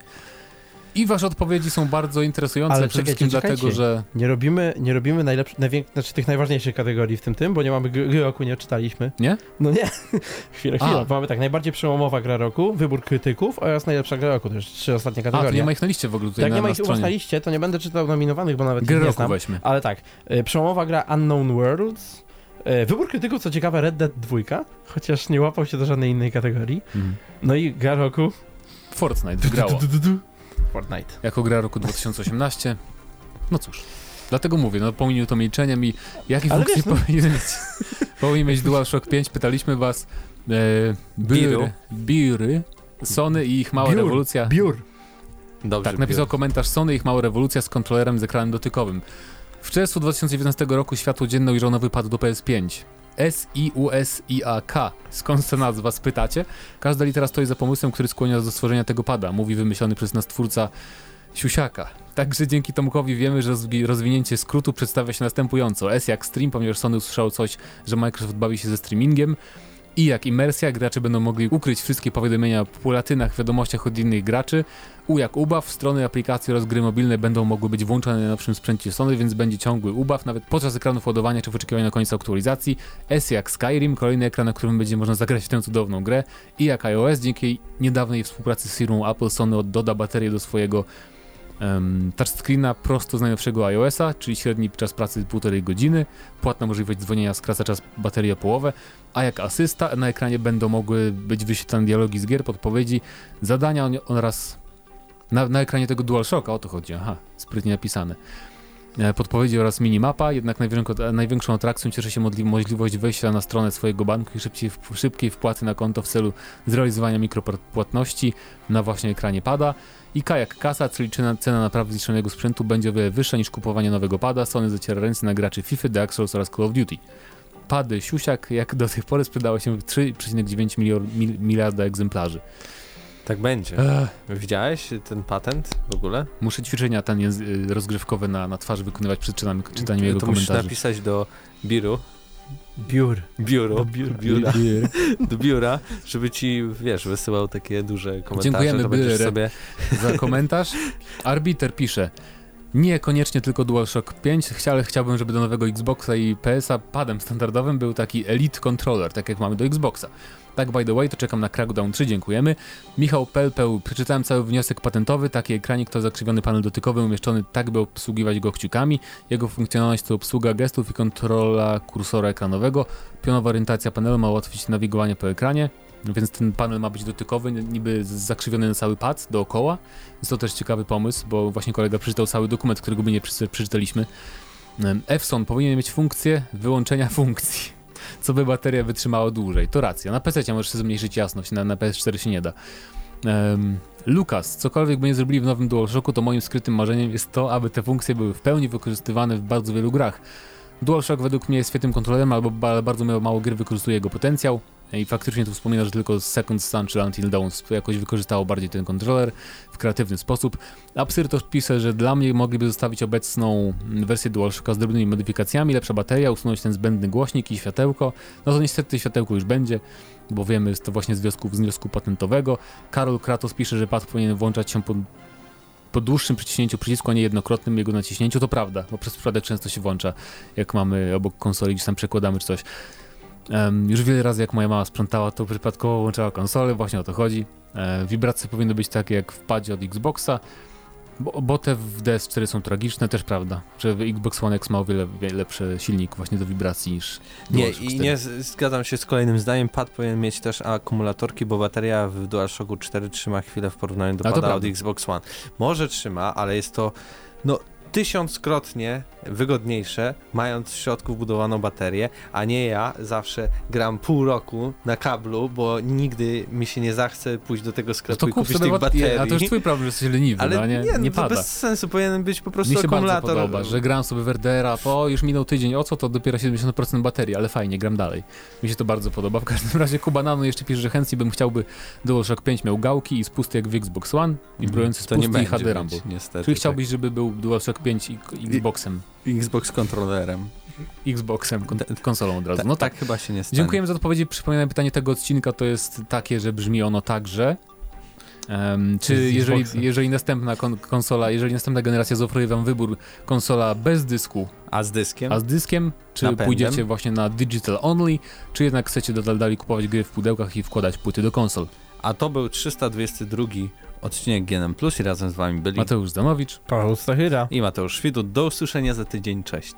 I wasze odpowiedzi są bardzo interesujące, Ale przede wszystkim czekajcie. dlatego, że Nie robimy, nie robimy najlepszych, najwięk- znaczy tych najważniejszych kategorii w tym tym, bo nie mamy gry, roku, nie czytaliśmy. Nie? No nie. [LAUGHS] chwilę, A. chwilę. Mamy tak, najbardziej przełomowa gra roku, wybór krytyków oraz najlepsza gra roku. To już trzy ostatnie A, to kategorie. nie ma ich na liście w ogóle tutaj Jak na, nie ma na ich na stronie. liście, to nie będę czytał nominowanych, bo nawet Gry nie roku znam. weźmy. Ale tak, y, przełomowa gra Unknown Worlds. y, Wybór krytyków, co ciekawe, Red Dead 2, chociaż nie łapał się do żadnej innej kategorii. Mhm. No i gra roku. Fortnite wygrało. Du, du, du. Fortnite. jako gra roku 2018. No cóż, dlatego mówię, no pominął to milczeniem i jakie Ale funkcje wiesz, no- powinien mieć [LAUGHS] Powinien mieć DualShock 5, pytaliśmy was. E, Biru. Biry, Sony i ich mała Biur. rewolucja. Biur. Dobrze. Tak, napisał biorę. komentarz Sony i ich mała rewolucja z kontrolerem z ekranem dotykowym. W czerwcu 2019 roku światło dzienne ujrzał nowy pad do PS5. S-I-U-S-I-A-K. Skąd ta nazwa, spytacie? Każda litera stoi za pomysłem, który skłania do stworzenia tego pada, mówi wymyślony przez nas twórca Siusiaka. Także dzięki Tomkowi wiemy, że rozwi- rozwinięcie skrótu przedstawia się następująco. S jak stream, ponieważ Sony usłyszało coś, że Microsoft bawi się ze streamingiem. I jak imersja, gracze będą mogli ukryć wszystkie powiadomienia po latynach, wiadomościach od innych graczy. U jak ubaw, strony aplikacji oraz gry mobilne będą mogły być włączone na nowszym sprzęcie Sony, więc będzie ciągły ubaw, nawet podczas ekranów ładowania czy w oczekiwaniu na koniec aktualizacji. S jak Skyrim, kolejny ekran, na którym będzie można zagrać tę cudowną grę. I jak iOS, dzięki niedawnej współpracy z firmą Apple, Sony doda baterię do swojego um, touchscreena prosto z najnowszego iOS-a, czyli średni czas pracy 1,5 godziny, płatna możliwość dzwonienia skraca czas baterii o połowę, a jak asysta na ekranie będą mogły być wyświetlane dialogi z gier, podpowiedzi, zadania oraz na, na ekranie tego DualShocka, o to chodzi, aha, sprytnie napisane. E, Podpowiedzi oraz minimapa, jednak największą, atrakcją cieszy się możliwość wejścia na stronę swojego banku i szybciej, szybkiej wpłaty na konto w celu zrealizowania mikropłatności na właśnie ekranie pada. I kajak kasa, czyli cena, naprawy zniszczonego sprzętu będzie o wiele wyższa niż kupowanie nowego pada. Sony zaciera ręce na graczy FIFA, Dark Souls oraz Call of Duty. Pady Siusiak, jak do tej pory sprzedało się w 3,9 milior- mil- miliarda egzemplarzy. Tak będzie. Ech, Widziałeś ten patent w ogóle? muszę ćwiczenia ten języ- rozgrywkowe na, na twarzy wykonywać przed czytaniem, czytaniem jego to musisz komentarzy. napisać do biuru, Biur. biuro, Do biura. biura, [LAUGHS] do biura, żeby ci, wiesz, wysyłał takie duże komentarze, Dziękujemy, to sobie... za komentarz. Arbiter pisze. Nie koniecznie tylko DualShock 5, chcia- ale chciałbym, żeby do nowego Xboxa i PS-a padem standardowym był taki Elite Controller, tak jak mamy do Xboxa. Tak, by the way, to czekam na Crackdown 3, dziękujemy. Michał Pelpeł, przeczytałem cały wniosek patentowy, taki ekranik to zakrzywiony panel dotykowy umieszczony tak, by obsługiwać go kciukami. Jego funkcjonalność to obsługa gestów i kontrola kursora ekranowego. Pionowa orientacja panelu ma ułatwić nawigowanie po ekranie. Więc ten panel ma być dotykowy, niby zakrzywiony na cały pad dookoła. Jest to też ciekawy pomysł, bo właśnie kolega przeczytał cały dokument, którego my nie przeczy- przeczytaliśmy. Epson powinien mieć funkcję wyłączenia funkcji, [LAUGHS] co by bateria wytrzymała dłużej. To racja. Na PC możesz zmniejszyć jasność, na, na PS4 się nie da. Um, Lukas, cokolwiek by nie zrobili w nowym DualShocku, to moim skrytym marzeniem jest to, aby te funkcje były w pełni wykorzystywane w bardzo wielu grach. DualShock według mnie jest świetnym kontrolerem, albo bardzo mało gier wykorzystuje jego potencjał. I faktycznie tu wspomina, że tylko Second Sun czy Until Dawn jakoś wykorzystało bardziej ten kontroler w kreatywny sposób. Absyrtos pisze, że dla mnie mogliby zostawić obecną wersję DualShocka z drobnymi modyfikacjami, lepsza bateria, usunąć ten zbędny głośnik i światełko. No to niestety światełko już będzie, bo wiemy, jest to właśnie z wniosku, z wniosku patentowego. Karol Kratos pisze, że pad powinien włączać się po, po dłuższym przyciśnięciu przycisku, a nie jednokrotnym jego naciśnięciu. To prawda, bo przez przypadek często się włącza, jak mamy obok konsoli, gdzieś tam przekładamy czy coś. Em, już wiele razy jak moja mama sprzątała, to przypadkowo włączała konsolę, właśnie o to chodzi. E, wibracje powinny być takie jak w padzie od Xboxa, bo, bo te w DS4 są tragiczne, też prawda, że Xbox One X ma o wiele, wiele lepszy silnik właśnie do wibracji niż Nie, DualShock i 4. nie z- zgadzam się z kolejnym zdaniem. Pad powinien mieć też akumulatorki, bo bateria w DualShocku 4 trzyma chwilę w porównaniu do A to pada od prawda. Xbox One. Może trzyma, ale jest to no tysiąckrotnie wygodniejsze, mając w środku wbudowaną baterię, a nie ja zawsze gram pół roku na kablu, bo nigdy mi się nie zachce pójść do tego No sklepu to i kup kupić tych bat- baterii. A to już twój problem, że jesteś leniwy, ale no, nie, nie, nie, no to pada. bez sensu, powinien być po prostu Mi się bardzo akumulator. podoba, że gram sobie w RDR-a, po już minął tydzień, o co to dopiero 70% baterii, ale fajnie, gram dalej. Mi się to bardzo podoba. W każdym razie Kubanano jeszcze pisze, że chętnie bym chciałby DualShock 5 miał gałki i spusty jak w Xbox One i Mhm. to nie spusty i HD Rumble. niestety. Czyli chciałbyś, żeby był DualShock 5 i Xboxem. Xbox kontrolerem. Xboxem, kon konsolą od razu. No tak tak. chyba się nie stanie. Dziękujemy za odpowiedzi. Przypominam, pytanie tego odcinka to jest takie, że brzmi ono tak, że em, czy jeżeli, jeżeli następna kon konsola, jeżeli następna generacja zaoferuje wam wybór konsola bez dysku, A z dyskiem? a z dyskiem, czy Napędem? pójdziecie właśnie na digital only, czy jednak chcecie dalej kupować gry w pudełkach i wkładać płyty do konsol. A to był 322 odcinek GNM Plus i razem z wami byli Mateusz Zamowicz. Paweł Stachyra. i Mateusz Świdut. Do usłyszenia za tydzień. Cześć.